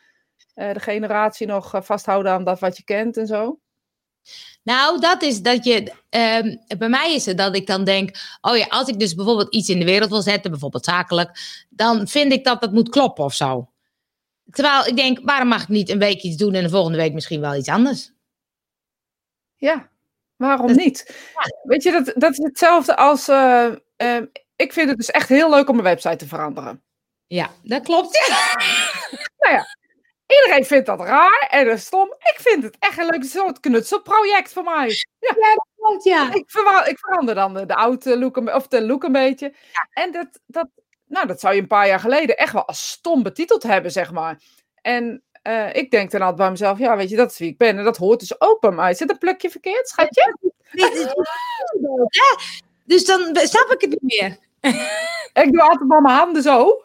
eh, de generatie nog eh, vasthouden aan dat wat je kent en zo. Nou, dat is dat je. ehm, bij mij is het dat ik dan denk. Oh ja, als ik dus bijvoorbeeld iets in de wereld wil zetten, bijvoorbeeld zakelijk. dan vind ik dat dat moet kloppen of zo. Terwijl ik denk, waarom mag ik niet een week iets doen en de volgende week misschien wel iets anders? Ja, waarom niet? Weet je, dat, dat is hetzelfde als. eh, eh, ik vind het dus echt heel leuk om een website te veranderen. Ja, dat klopt. Ja. Iedereen vindt dat raar en dat stom. Ik vind het echt een leuk soort knutselproject voor mij. klopt, ja. Ik, verander dan de, de oude look, een, of de look een beetje. En dat, dat, nou, dat zou je een paar jaar geleden echt wel als stom betiteld hebben, zeg maar. En eh, ik denk dan altijd bij mezelf, ja, weet je, dat is wie ik ben. En dat hoort dus ook bij mij. Zit een plukje verkeerd, schatje? Ja, dus dan snap ik het niet meer. Ik doe altijd maar mijn handen zo.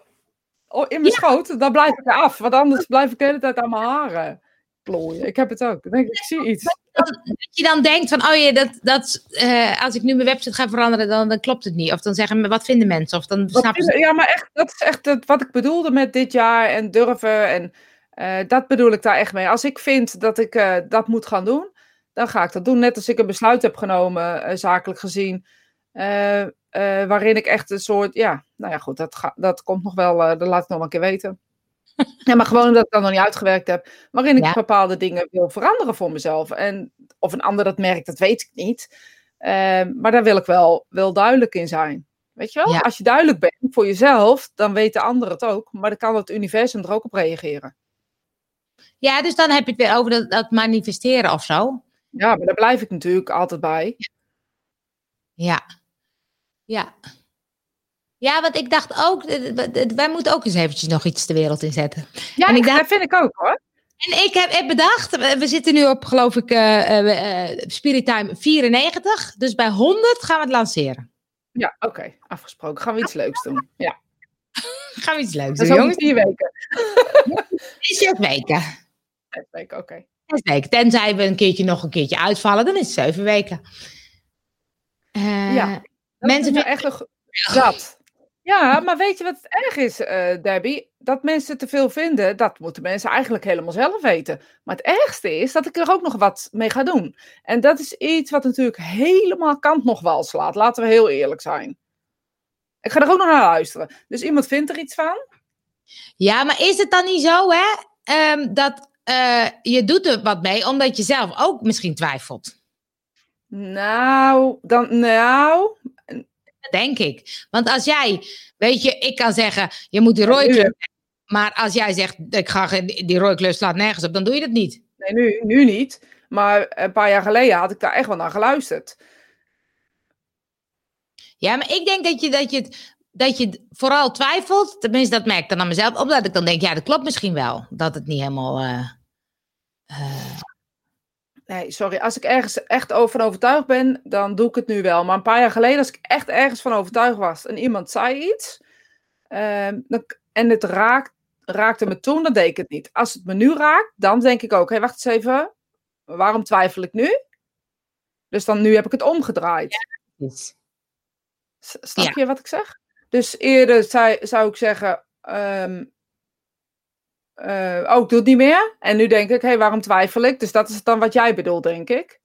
oh, In mijn schoot. Dan blijf ik eraf. Want anders blijf ik de hele tijd aan mijn haren plooien. Ik heb het ook. Dan denk ik, ik zie iets. Dat je dan denkt van, oh ja, dat, dat, eh, als ik nu mijn website ga veranderen, dan, dan klopt het niet. Of dan zeggen, wat vinden mensen? Of dan snappen ze ja, maar echt, dat is echt het, wat ik bedoelde met dit jaar en durven. En eh, dat bedoel ik daar echt mee. Als ik vind dat ik eh, dat moet gaan doen, dan ga ik dat doen. Net als ik een besluit heb genomen, zakelijk gezien. Eh, eh, waarin ik echt een soort, ja, nou ja, goed, dat, ga, dat komt nog wel, eh, dat laat ik nog een keer weten. Ja, maar gewoon dat ik dat nog niet uitgewerkt heb. Waarin ik Ja. bepaalde dingen wil veranderen voor mezelf. En of een ander dat merkt, dat weet ik niet. Maar daar wil ik wel, wel duidelijk in zijn. Weet je wel? Ja. Als je duidelijk bent voor jezelf, dan weet de ander het ook. Maar dan kan het universum er ook op reageren. Ja, dus dan heb je het weer over dat, dat manifesteren of zo. Ja, maar daar blijf ik natuurlijk altijd bij. Ja. Ja. Ja, want ik dacht ook, eh, w- w- wij moeten ook eens eventjes nog iets de wereld inzetten. Ja, En ik dacht- dat vind ik ook hoor. En ik heb, heb bedacht, we zitten nu op, geloof ik, eh eh, eh, Spirit Time 94. Dus bij 100 gaan we het lanceren. Ja, oké. Afgesproken. Gaan we iets leuks doen. Ja, Gaan we iets leuks dat doen, in jongens. vier weken. Is zes weken. Vijf weken, oké. Zes weken. Tenzij we een keertje nog een keertje uitvallen, dan is het zeven weken. Eh, Ja. Dat mensen is nou echt een... go- Dat. Ja, maar weet je wat het erg is, eh, Debbie? Dat mensen te veel vinden, dat moeten mensen eigenlijk helemaal zelf weten. Maar het ergste is dat ik er ook nog wat mee ga doen. En dat is iets wat natuurlijk helemaal kant nog wel slaat. Laten we heel eerlijk zijn. Ik ga er ook nog naar luisteren. Dus iemand vindt er iets van? Ja, maar is het dan niet zo, hè? ehm, dat eh, je doet er wat mee, omdat je zelf ook misschien twijfelt. Nou, dan, nou, Dat denk ik. Want als jij, weet je, ik kan zeggen, je moet die rode nu, kleur. Maar als jij zegt, ik ga die rode kleur slaat nergens op, dan doe je dat niet. nee, nu, nu niet. Maar een paar jaar geleden had ik daar echt wel naar geluisterd. Ja, maar ik denk dat je, dat je, dat je vooral twijfelt. Tenminste, dat merk ik dan aan mezelf. Omdat ik dan denk, ja, dat klopt misschien wel. Dat het niet helemaal... eh, eh, Nee, sorry. Als ik ergens echt over van overtuigd ben, dan doe ik het nu wel. Maar een paar jaar geleden, als ik echt ergens van overtuigd was en iemand zei iets, ehm, dan, en het raakt, raakte me toen, dan deed ik het niet. Als het me nu raakt, dan denk ik ook, hé, wacht eens even, waarom twijfel ik nu? Dus dan nu heb ik het omgedraaid. Snap je wat ik zeg? Dus eerder zou ik zeggen, ehm, eh, oh, ik doe het niet meer. En nu denk ik, hé, waarom twijfel ik? Dus dat is dan wat jij bedoelt, denk ik.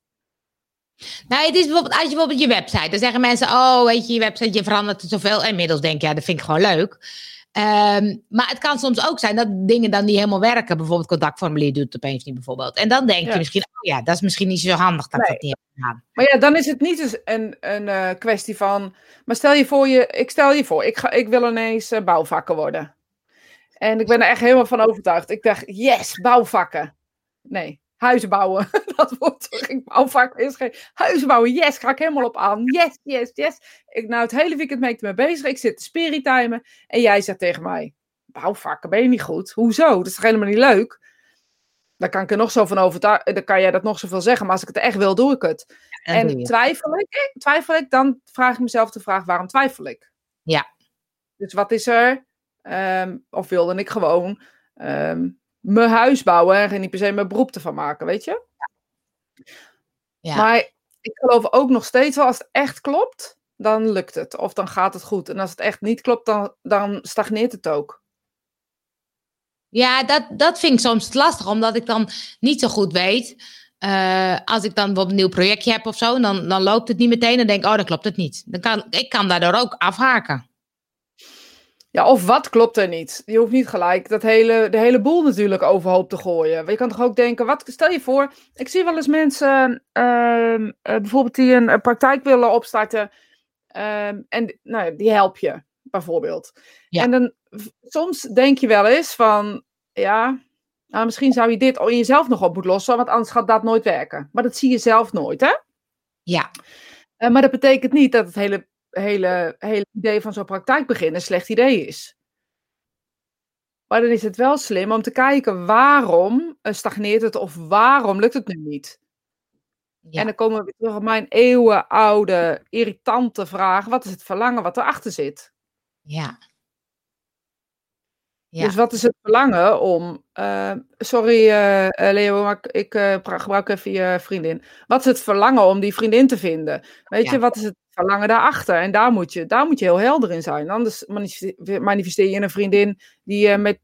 Nou, het is bijvoorbeeld, als je bijvoorbeeld je website, dan zeggen mensen, oh, weet je, je website, je verandert het zoveel. En inmiddels denk je, ja, dat vind ik gewoon leuk. Ehm, maar het kan soms ook zijn dat dingen dan niet helemaal werken. Bijvoorbeeld contactformulier doet het opeens niet bijvoorbeeld. En dan denk Ja. je misschien, oh ja, dat is misschien niet zo handig dat Nee. dat niet. Maar ja, dan is het niet eens een, een eh, kwestie van. Maar stel je voor, je, ik stel je voor, ik, ga, ik wil ineens uh, bouwvakker worden. En ik ben er echt helemaal van overtuigd. Ik dacht, yes, bouwvakken. Nee, huizen bouwen. dat wordt geen bouwvakker is geen huizen bouwen. Yes, ga ik helemaal op aan. Yes, yes, yes. Ik, nou, het hele weekend ben ik ermee bezig. Ik zit te spiritimen. En jij zegt tegen mij, bouwvakken, ben je niet goed? Hoezo? Dat is toch helemaal niet leuk? Dan kan ik er nog zo van overtuigen. Dan kan jij dat nog zoveel zeggen. Maar als ik het echt wil, doe ik het. En twijfel ik, twijfel ik, dan vraag ik mezelf de vraag: waarom twijfel ik? Ja. Dus wat is er? Ehm, of wilde ik gewoon ehm, mijn huis bouwen en niet per se mijn beroep ervan maken, weet je? Ja. Maar ik geloof ook nog steeds wel, als het echt klopt, dan lukt het. Of dan gaat het goed. En als het echt niet klopt, dan, dan stagneert het ook. Ja, dat, dat vind ik soms lastig, omdat ik dan niet zo goed weet. eh, als ik dan bijvoorbeeld een nieuw projectje heb of zo, dan, dan loopt het niet meteen en denk ik, oh, dan klopt het niet. Dan kan, ik kan daardoor ook afhaken. Ja, of wat klopt er niet? Je hoeft niet gelijk dat hele, de hele boel natuurlijk overhoop te gooien. Maar je kan toch ook denken, wat, stel je voor, ik zie wel eens mensen ehm, eh, bijvoorbeeld die een, praktijk willen opstarten. ehm, en nou, die help je, bijvoorbeeld. Ja. En dan soms denk je wel eens van, ja, nou, misschien zou je dit in jezelf nog op moeten lossen, want anders gaat dat nooit werken. Maar dat zie je zelf nooit, hè? Ja, Eh, maar dat betekent niet dat het hele, hele, hele idee van zo'n praktijk beginnen een slecht idee is. Maar dan is het wel slim om te kijken waarom eh, stagneert het of waarom lukt het nu niet. ja. En dan komen we weer terug op mijn eeuwenoude, irritante vraag: wat is het verlangen wat erachter zit? ja. Ja. Dus wat is het verlangen om. eh, sorry, eh, eh, Leo, maar ik, eh, pra- gebruik even je vriendin. Wat is het verlangen om die vriendin te vinden? Weet Ja. je, wat is het verlangen daarachter? En daar moet, je, daar moet je heel helder in zijn. Anders manifeste- manifesteer je een vriendin die eh, met.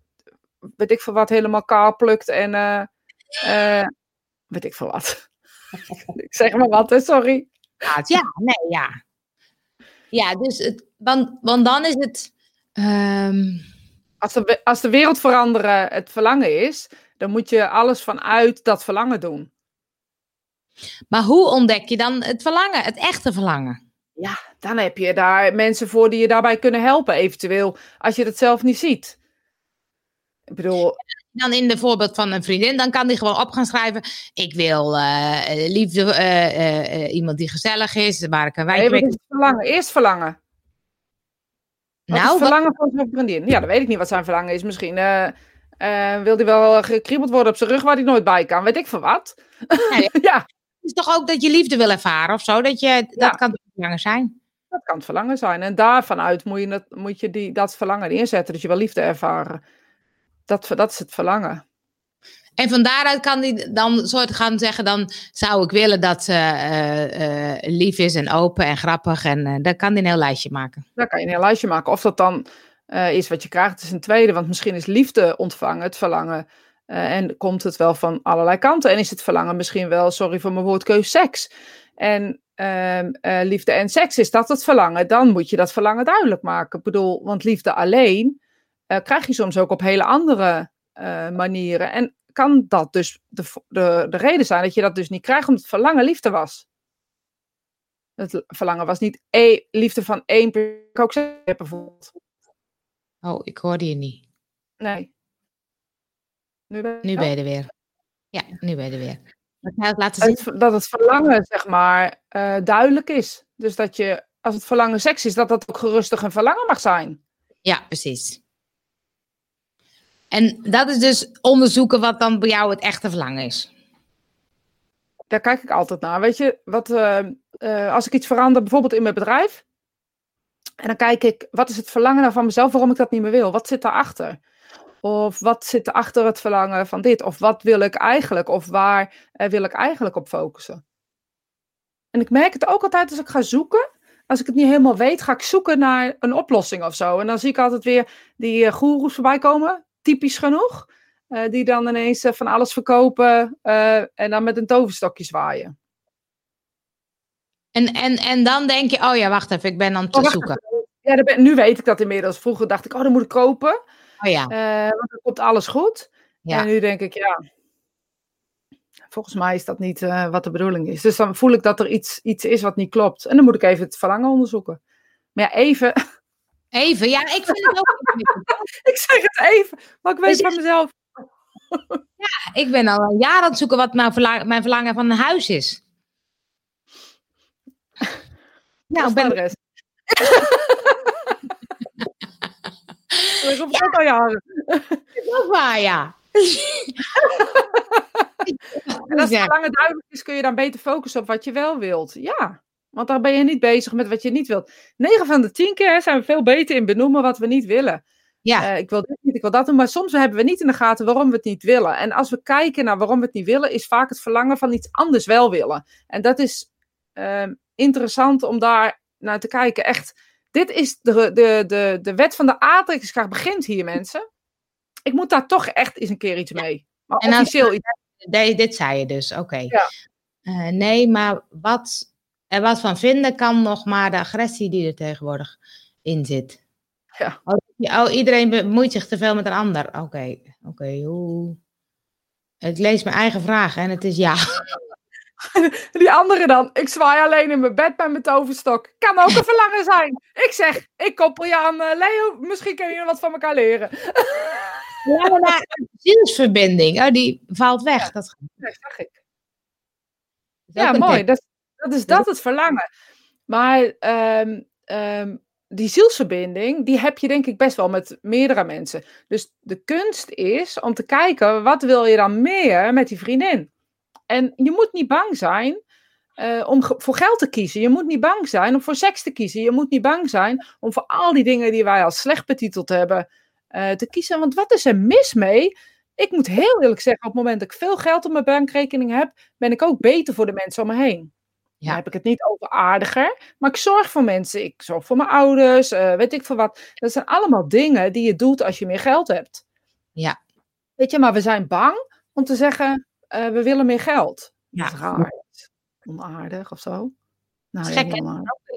weet ik veel wat helemaal kaal plukt en. eh, eh, weet ik veel wat. ik zeg maar wat, hè, sorry. Ja, ja, nee, ja. Ja, dus het, want, want dan is het. ehm, Als de, als de wereld veranderen het verlangen is, dan moet je alles vanuit dat verlangen doen. maar hoe ontdek je dan het verlangen, het echte verlangen? Ja, dan heb je daar mensen voor die je daarbij kunnen helpen, eventueel, als je dat zelf niet ziet. Ik bedoel, Dan in de voorbeeld van een vriendin, dan kan die gewoon op gaan schrijven. Ik wil eh, liefde, eh, eh, iemand die gezellig is, waar ik een nee, wijntje wat mee is verlangen? Eerst verlangen. Wat Nou, het wat- verlangen van zo'n vriendin? Ja, dan weet ik niet wat zijn verlangen is. Misschien eh, eh, wil hij wel gekriebeld worden op zijn rug waar hij nooit bij kan. Weet ik veel wat. Ja, ja, het is toch ook dat je liefde wil ervaren of zo? Dat, je, Ja. dat kan toch verlangen zijn? dat kan het verlangen zijn. En daarvan uit moet je, dat, moet je die, dat verlangen inzetten. Dus je wil liefde ervaren. Dat, dat is het verlangen. En van daaruit kan die dan soort gaan zeggen: dan zou ik willen dat ze eh, eh, lief is en open en grappig. En dan kan die een heel lijstje maken. Daar kan je een heel lijstje maken. Of dat dan is wat je krijgt, is een tweede. Want misschien is liefde ontvangen, het verlangen. en komt het wel van allerlei kanten. En is het verlangen misschien wel, sorry voor mijn woordkeus, seks. En ehm, eh, liefde en seks, is dat het verlangen? Dan moet je dat verlangen duidelijk maken. Ik bedoel, want liefde alleen krijg je soms ook op hele andere manieren. En kan dat dus de, de, de reden zijn dat je dat dus niet krijgt, omdat het verlangen liefde was? Het verlangen was niet e liefde van één persoon. Ik ook bijvoorbeeld. Oh, ik hoorde je niet. Nee. Nu ben Nu ben je er weer. Ja, nu ben je er weer. Het laten zien? dat het verlangen, zeg maar, eh, duidelijk is. Dus dat je, als het verlangen seks is, dat dat ook gerustig een verlangen mag zijn. Ja, precies. En dat is dus onderzoeken wat dan bij jou het echte verlangen is. Daar kijk ik altijd naar. Weet je, wat, eh, eh, als ik iets verander, bijvoorbeeld in mijn bedrijf. En dan kijk ik, wat is het verlangen nou van mezelf, waarom ik dat niet meer wil? Wat zit daarachter? Of wat zit er achter het verlangen van dit? Of wat wil ik eigenlijk? Of waar eh, wil ik eigenlijk op focussen? En ik merk het ook altijd als ik ga zoeken. Als ik het niet helemaal weet, ga ik zoeken naar een oplossing of zo. En dan zie ik altijd weer die goeroes voorbij komen. Typisch genoeg. Uh, die dan ineens uh, van alles verkopen. Uh, en dan met een toverstokje zwaaien. En, en, en dan denk je, oh ja, wacht even, ik ben aan het oh, zoeken. Ja, ben, nu weet ik dat inmiddels. Vroeger dacht ik, oh, dan moet ik kopen. Oh ja. want dan komt alles goed. ja. En nu denk ik, ja, volgens mij is dat niet eh, wat de bedoeling is. Dus dan voel ik dat er iets, iets is wat niet klopt. En dan moet ik even het verlangen onderzoeken. Maar ja, even. Even, ja, ik vind het ook. ik zeg het even, maar ik weet van mezelf. ja, ik ben al een jaar aan het zoeken wat verla mijn verlangen van een huis is. Nou, ben de rest. Dat is al jaren. Dat is waar, ja. en als het lange duidelijk is, kun je dan beter focussen op wat je wel wilt. Ja, want dan ben je niet bezig met wat je niet wilt. 9 van de 10 keer zijn we veel beter in benoemen wat we niet willen. Ja. Uh, ik wil dit niet, ik wil dat doen. Maar soms hebben we niet in de gaten waarom we het niet willen. En als we kijken naar waarom we het niet willen, is vaak het verlangen van iets anders wel willen. En dat is uh, interessant om daar naar te kijken. Echt, dit is de, de, de, de wet van de aantrekkingskracht begint hier, mensen. Ik moet daar toch echt eens een keer iets mee. Maar en officieel iets. Nee, dit zei je dus, oké. Ja. Uh, nee, maar wat er wat van vinden kan nog maar de agressie die er tegenwoordig in zit. Ja. Oh, oh iedereen bemoeit zich te veel met een ander. Oké, oké. Okay, hoe... Ik lees mijn eigen vraag en het is ja. Die andere dan. Ik zwaai alleen in mijn bed met mijn toverstok. Kan ook een verlangen zijn. Ik zeg, ik koppel je aan uh, Leo. Misschien kun je wat van elkaar leren. ja, maar zielsverbinding, oh, die valt weg. Dat, dat zag ik. Ja, mooi. Dat, dat is dat het verlangen. Maar um, um, die zielsverbinding, die heb je denk ik best wel met meerdere mensen. Dus de kunst is om te kijken, wat wil je dan meer met die vriendin? En je moet niet bang zijn uh, om voor geld te kiezen. Je moet niet bang zijn om voor seks te kiezen. Je moet niet bang zijn om voor al die dingen die wij als slecht betiteld hebben uh, te kiezen. Want wat is er mis mee? Ik moet heel eerlijk zeggen, op het moment dat ik veel geld op mijn bankrekening heb, ben ik ook beter voor de mensen om me heen. Ja. Dan heb ik het niet over aardiger, maar ik zorg voor mensen. Ik zorg voor mijn ouders, uh, weet ik veel wat. Dat zijn allemaal dingen die je doet als je meer geld hebt. Ja. Weet je, maar we zijn bang om te zeggen, uh, we willen meer geld. Ja. Dat is raar. Onaardig of zo. Nou, ja, gek,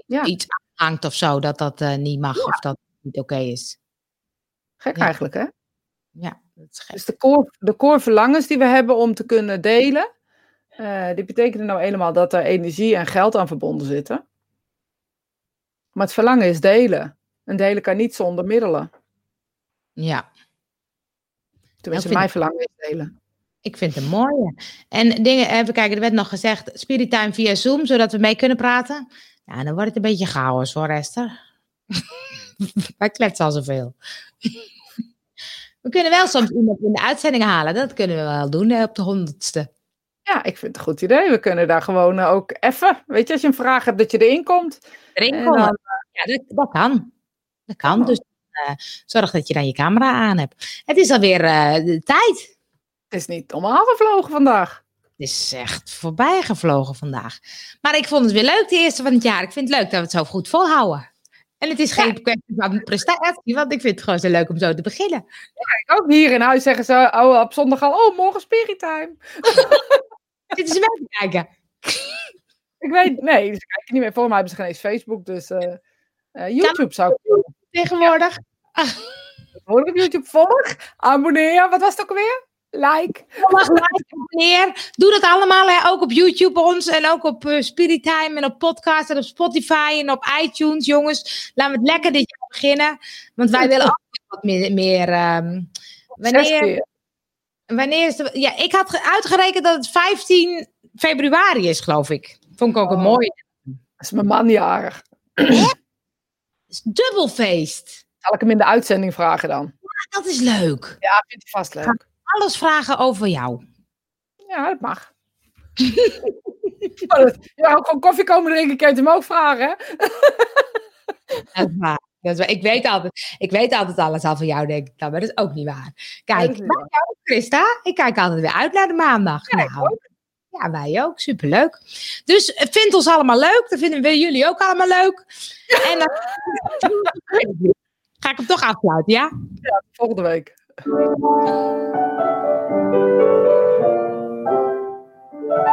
ja. Iets hangt of zo, dat dat uh, niet mag ja. of dat niet oké okay is. Gek eigenlijk, hè? Ja, dat is gek. Dus de core, de core verlangens die we hebben om te kunnen delen, uh, die betekenen nou helemaal dat er energie en geld aan verbonden zitten. Maar het verlangen is delen. En delen kan niet zonder middelen. Ja. Tenminste, mijn verlangen is delen. Ik vind het mooi. En dingen, even kijken, er werd nog gezegd, spirit time via Zoom, zodat we mee kunnen praten. Ja, dan wordt het een beetje chaos hoor, Esther. Wij kletsen al zoveel. we kunnen wel soms iemand in de uitzending halen. Dat kunnen we wel doen op de honderdste. Ja, ik vind het een goed idee. We kunnen daar gewoon eh, ook even, weet je, als je een vraag hebt, dat je erin komt. Erin komen. Dan, ja, dat, dat, kan. Dat kan. Dus uh, zorg dat je dan je camera aan hebt. Het is alweer uh, de tijd. Het is niet om gevlogen vandaag. Het is echt voorbij gevlogen vandaag. Maar ik vond het weer leuk, de eerste van het jaar. Ik vind het leuk dat we het zo goed volhouden. En het is geen ja. kwestie van prestatie, want ik vind het gewoon zo leuk om zo te beginnen. Ja, ik ook hier in huis zeggen ze oh, op zondag al, oh, morgen spirit time. Zitten ze wel te kijken? ik weet, nee, ze kijken niet meer. Volgens mij hebben ze geen eens Facebook, dus uh, uh, YouTube zou ik Tegenwoordig. Hoor op YouTube volg, abonneer, wat was het ook alweer? Like. Volg, like, abonneer. Doe dat allemaal, hè? ook op YouTube ons en ook op uh, Spirit Time en op podcast en op Spotify en op iTunes, jongens. Laten we het lekker dit jaar beginnen, want wij willen ook wat meer... meer um, wanneer, Wanneer is de, ja, ik had uitgerekend dat het 15 februari is, geloof ik. Vond ik ook een oh. mooie. Dat is mijn man jarig. Het is dubbelfeest. Zal ik hem in de uitzending vragen dan? Ja, dat is leuk. Ja, vind ik vast leuk. alles vragen over jou. Ja, dat mag. ja, ook gewoon koffie komen drinken, kan je hem ook vragen, hè? dat is waar. Dat is, ik, weet altijd, ik weet altijd alles al van jou, denk ik dan, maar dat is ook niet waar. Kijk, ook, Christa. Ik kijk altijd weer uit naar de maandag. Ja, nou, ja, wij ook. Superleuk. Dus vind ons allemaal leuk. Dan vinden we jullie ook allemaal leuk. En dan ga ik hem toch afsluiten, ja? Ja, volgende week.